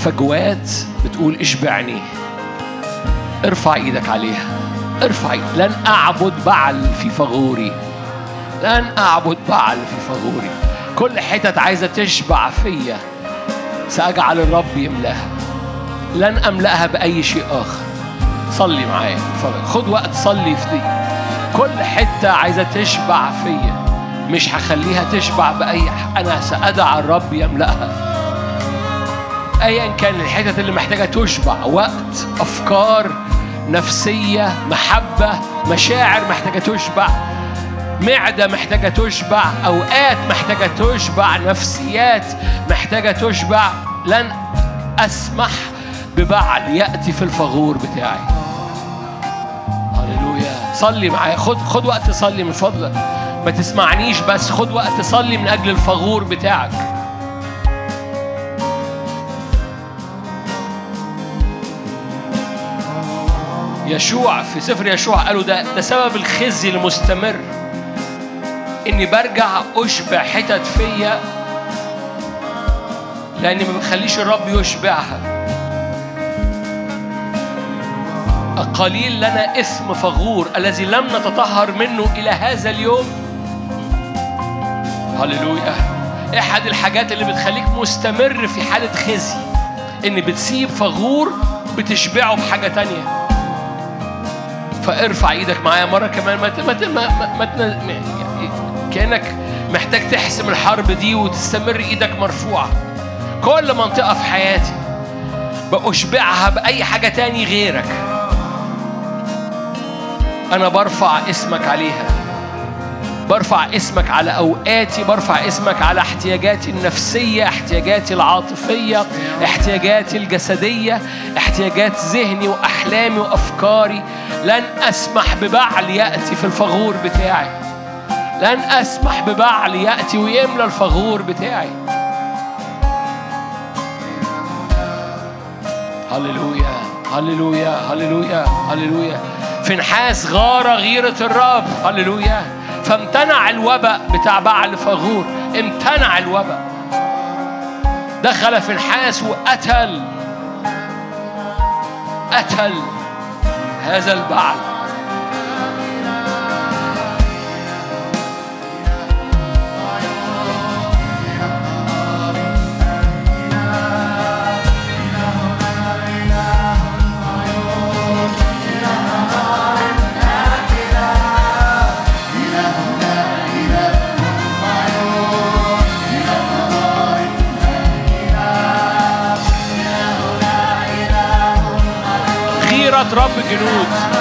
فجوات بتقول اشبعني. ارفع إيدك عليها. ارفع إيدك. لن أعبد بعل في فغوري. لن أعبد بعل في فغوري. كل حتت عايزة تشبع فيا. سأجعل الرب يملاها. لن أملأها بأي شيء آخر. صلي معايا. خد وقت صلي في دي. كل حتة عايزة تشبع فيا. مش هخليها تشبع بأي أنا سأدع الرب يملأها. أيا كان الحتت اللي محتاجة تشبع وقت أفكار نفسية محبة مشاعر محتاجة تشبع معدة محتاجة تشبع أوقات محتاجة تشبع نفسيات محتاجة تشبع. لن أسمح ببعل يأتي في الفغور بتاعي. هللويا. صلي معايا. خد خد وقت تصلي من فضلك. ما تسمعنيش بس خد وقت تصلي من أجل الفغور بتاعك. يشوع في سفر يشوع قالوا ده ده سبب الخزي المستمر. إني برجع أشبع حتت فيا لأني ما بخليش الرب يشبعها. القليل لنا اسم فغور الذي لم نتطهر منه إلى هذا اليوم. هللويا. احد الحاجات اللي بتخليك مستمر في حالة خزي ان بتسيب فغور بتشبعه بحاجة تانية. فارفع إيدك معايا مرة كمان. ما ما ما, ما, كأنك محتاج تحسم الحرب دي وتستمر إيدك مرفوعة. كل منطقة في حياتي بأشبعها بأي حاجة تاني غيرك. أنا برفع اسمك عليها. برفع اسمك على أوقاتي برفع اسمك على احتياجاتي النفسية احتياجاتي العاطفية احتياجاتي الجسدية احتياجات ذهني وأحلامي وأفكاري. لن أسمح ببعل يأتي في الفغور بتاعي. لن أسمح ببعل يأتي ويملى الفغور بتاعي. هللويا هللويا هللويا هللويا. في نحاس غارة غيرة الرب هللويا. فامتنع الوباء بتاع بعل فغور امتنع الوباء. دخل في نحاس وقتل. قتل. هذا البعل رب جنود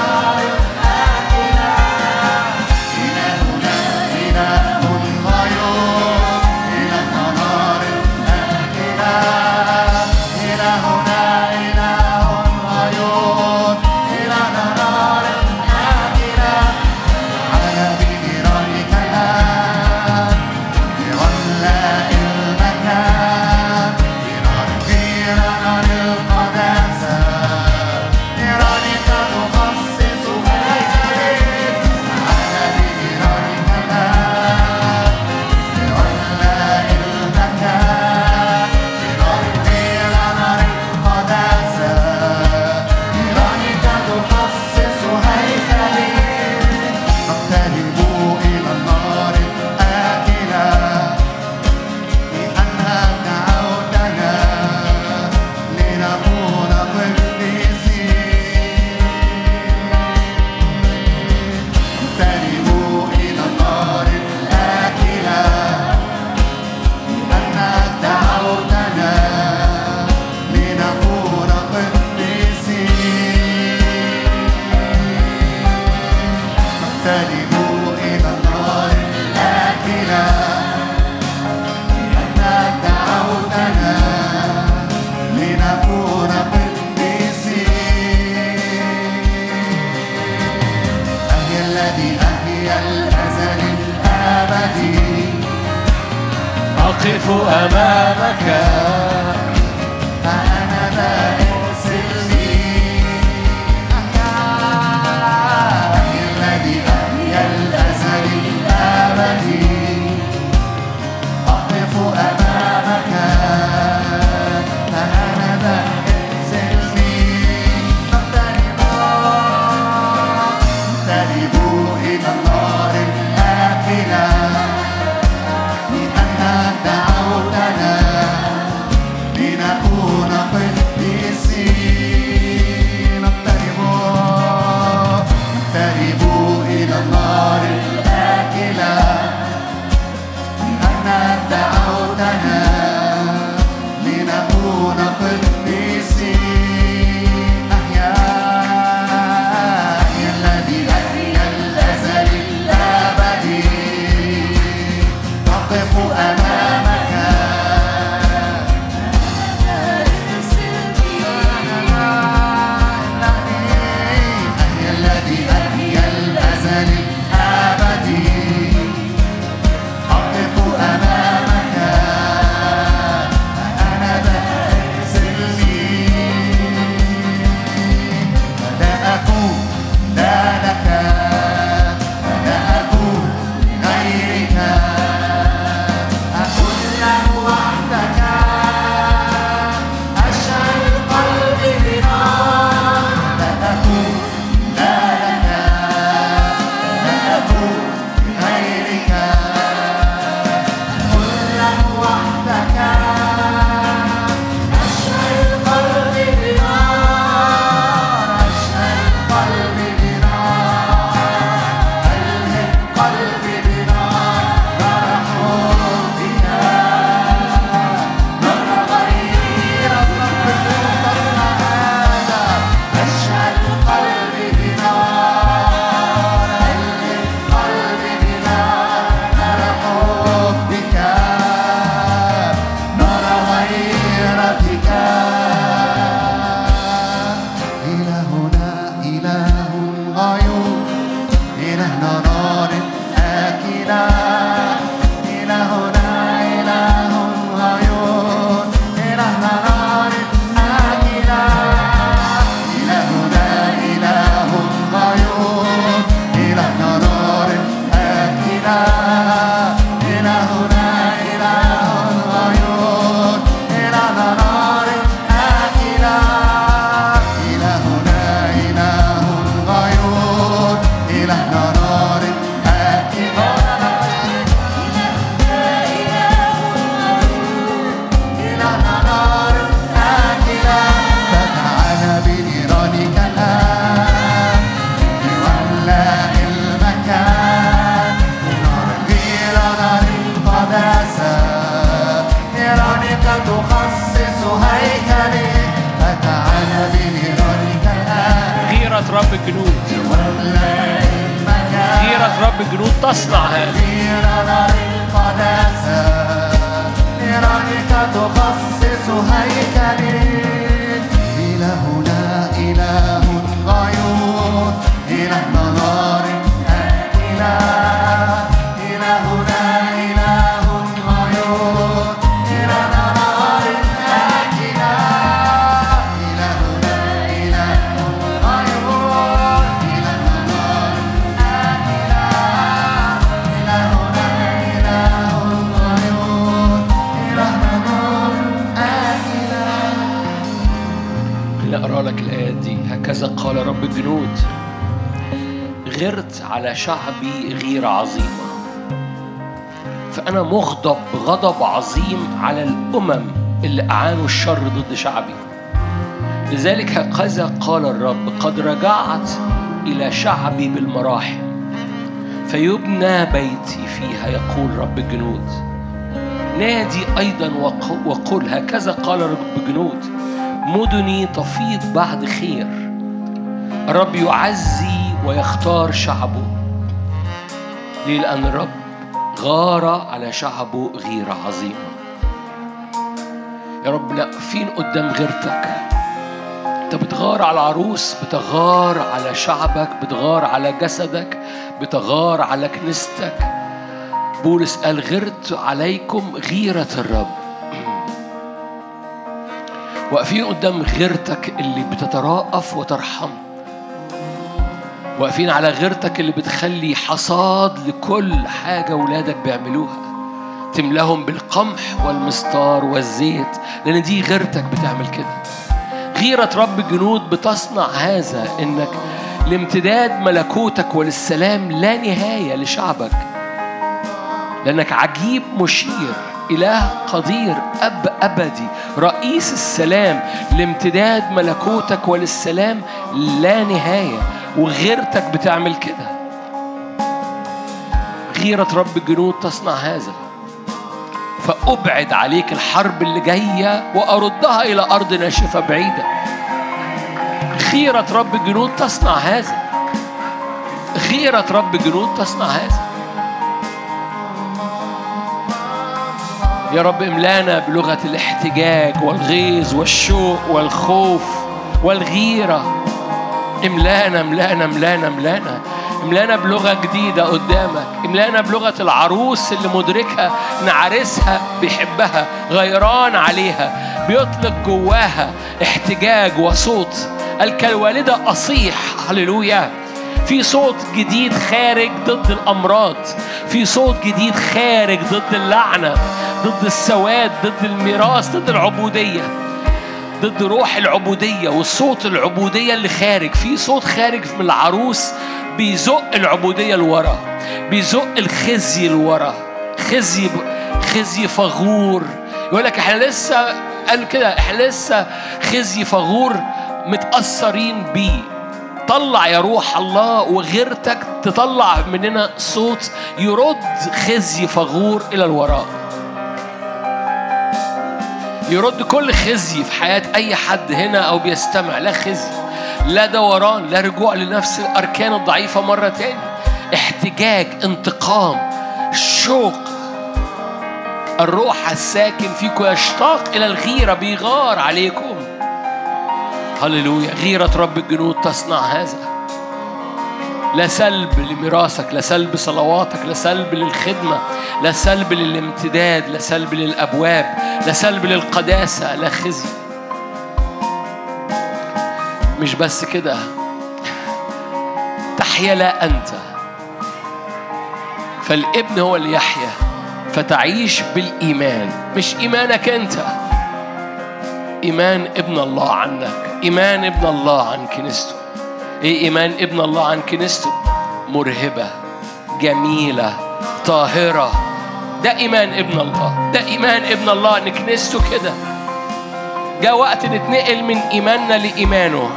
أمامك. هكذا قال رب الجنود غرت على شعبي غيرة عظيمة فأنا مغضب غضب عظيم على الأمم اللي أعانوا الشر ضد شعبي. لذلك هكذا قال الرب قد رجعت إلى شعبي بالمراحم فيبنى بيتي فيها يقول رب الجنود نادي أيضا وق- وقل هكذا قال رب الجنود مدني تفيض بعد خير الرب يعزي ويختار شعبه. ليه لأن الرب غار على شعبه غيرة عظيمة يا رب لا فين قدام غيرتك؟ أنت بتغار على العروس بتغار على شعبك بتغار على جسدك بتغار على كنيستك. بولس قال غرت عليكم غيرة الرب. واقفين قدام غيرتك اللي بتتراءف وترحم. واقفين على غيرتك اللي بتخلي حصاد لكل حاجة ولادك بيعملوها. تملاهم بالقمح والمستار والزيت لأن دي غيرتك بتعمل كده. غيرة رب الجنود بتصنع هذا إنك لامتداد ملكوتك وللسلام لا نهاية لشعبك. لأنك عجيب مشير. إله قدير أب أبدي. رئيس السلام لامتداد ملكوتك وللسلام لا نهاية. وغيرتك بتعمل كده. غيرة رب الجنود تصنع هذا. فأبعد عليك الحرب اللي جاية وأردها إلى أرض ناشفة بعيدة. غيرة رب الجنود تصنع هذا. غيرة رب الجنود تصنع هذا. يا رب املانا بلغة الاحتجاج والغيظ والشوق والخوف والغيرة. املانا املانا املانا املانا. املانا بلغة جديدة قدامك. املانا بلغة العروس اللي مدركها ان عريسها بيحبها غيران عليها بيطلق جواها احتجاج وصوت. قال كالوالدة أصيح هللويا. في صوت جديد خارج ضد الأمراض. في صوت جديد خارج ضد اللعنة. ضد السواد ضد الميراث ضد العبودية ضد روح العبودية والصوت العبودية اللي خارج. في صوت خارج من العروس بيزق العبودية لورا بيزق الخزي لورا. خزي خزي فغور. يقول لك إحنا لسه قال كده إحنا لسه خزي فغور متأثرين بيه. طلع يا روح الله وغيرتك تطلع مننا صوت يرد خزي فغور إلى الوراء. يرد كل خزي في حياة أي حد هنا أو بيستمع لا خزي لا دوران لا رجوع لنفس الأركان الضعيفة مرة تاني. احتجاج انتقام شوق. الروح الساكن فيكم يشتاق إلى الغيرة بيغار عليكم. هللويا غيرة رب الجنود تصنع هذا. لا سلب لميراثك لا سلب صلواتك لا سلب للخدمة لا سلب للامتداد لا سلب للأبواب لا سلب للقداسة لا خزي. مش بس كده. تحيا لا أنت. فالابن هو اللي يحيا. فتعيش بالإيمان. مش إيمانك أنت. إيمان ابن الله عنك. إيمان ابن الله عن كنيسته. إيه إيمان ابن الله عن كنيسته؟ مرهبة جميلة طاهرة. ده إيمان ابن الله ده إيمان ابن الله إن كنيسته كده. جاء وقت نتنقل من إيماننا لإيمانه.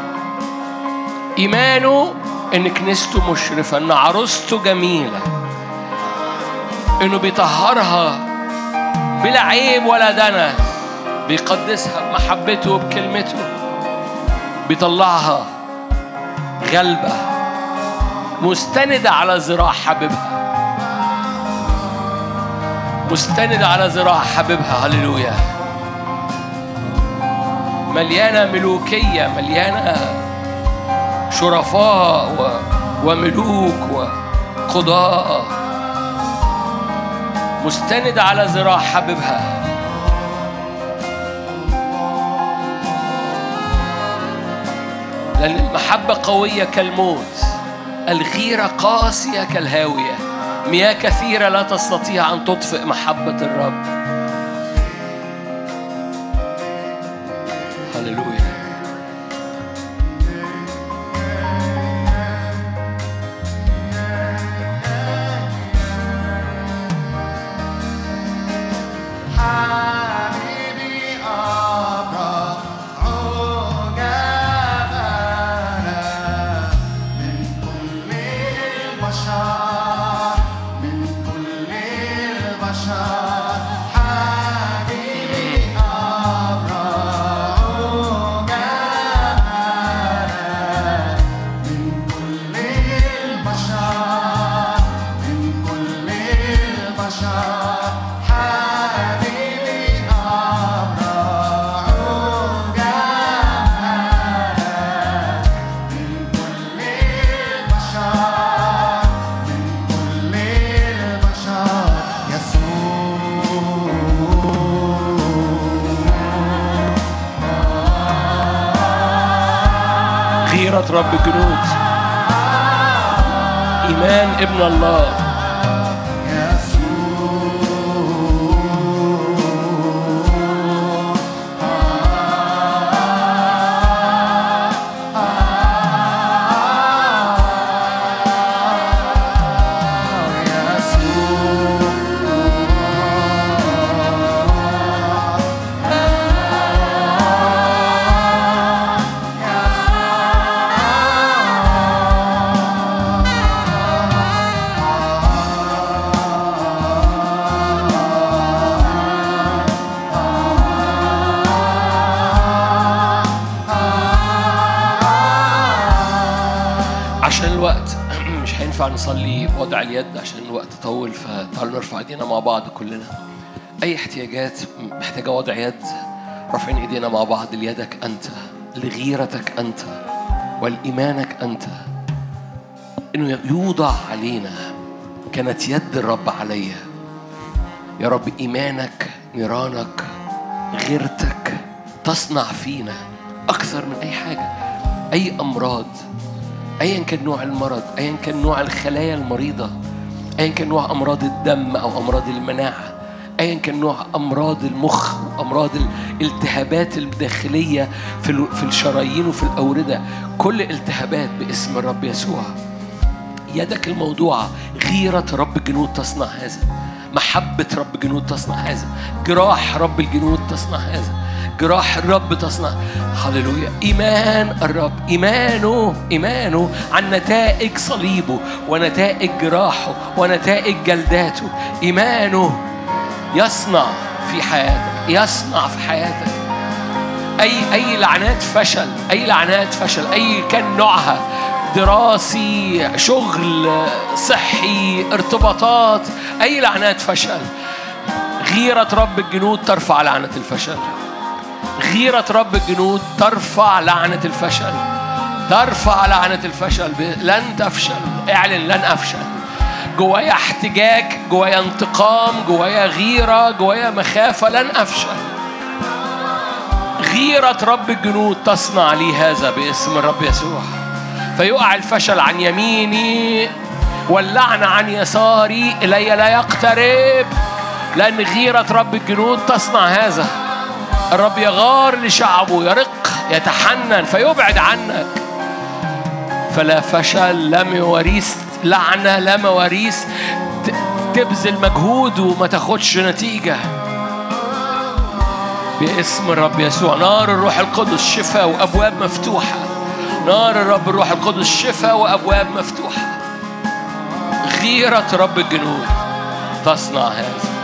إيمانه إن كنيسته مشرفة إن عروسته جميلة. إنه بيطهرها بلا عيب ولا دنس بيقدسها بمحبته وبكلمته. بيطلعها. غلبة مستندة على ذراع حبيبها. مستندة على ذراع حبيبها هللويا. مليانة ملوكية مليانة شرفاء و... وملوك وقضاء مستندة على ذراع حبيبها. المحبة قوية كالموت الغيرة قاسية كالهاوية. مياه كثيرة لا تستطيع أن تطفئ محبة الرب. إيمان ابن مش هينفع نصلي بوضع اليد عشان الوقت طول فتعالوا نرفع ايدينا مع بعض كلنا. أي احتياجات محتاجة وضع يد رافعين ايدينا مع بعض ليدك أنت لغيرتك أنت ولإيمانك أنت. إنه يوضع علينا كانت يد الرب عليا يا رب إيمانك نيرانك غيرتك تصنع فينا أكثر من أي حاجة أي أمراض. ايا كان نوع المرض ايا كان نوع الخلايا المريضة ايا كان نوع أمراض الدم أو أمراض المناعة ايا كان نوع أمراض المخ وامراض الالتهابات الداخلية في ال- في الشرايين وفي الأوردة. كل التهابات باسم الرب يسوع. يدك الموضوعة غيرة رب الجنود تصنع هذا. محبة رب الجنود تصنع هذا. جراح رب الجنود تصنع هذا. جراح الرب تصنع. هللويا. إيمان الرب. إيمانه إيمانه عن نتائج صليبه ونتائج جراحه ونتائج جلداته. إيمانه يصنع في حياتك يصنع في حياتك أي أي لعنات فشل أي لعنات فشل أي كان نوعها. دراسي شغل صحي ارتباطات أي لعنات فشل. غيرة رب الجنود ترفع لعنة الفشل. غيرة رب الجنود ترفع لعنة الفشل. ترفع لعنة الفشل. لن تفشل. اعلن لن أفشل. جوايا احتجاج جوايا انتقام جوايا غيرة جوايا مخافة لن أفشل. غيرة رب الجنود تصنع لي هذا باسم الرب يسوع. فيقع الفشل عن يميني واللعنة عن يساري إلي لا يقترب. لأن غيرة رب الجنود تصنع هذا. الرب يغار لشعبه يرق يتحنن فيبعد عنك. فلا فشل لا مواريث لعنة لا مواريث تبذل مجهود وما تاخدش نتيجة. باسم الرب يسوع نار الروح القدس شفاء وأبواب مفتوحة. نار الرب الروح القدس شفاء وأبواب مفتوحة. غيرة رب الجنود تصنع هذا.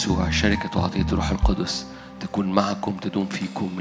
يسوع شركة وعطية الروح القدس تكون معكم تدوم فيكم.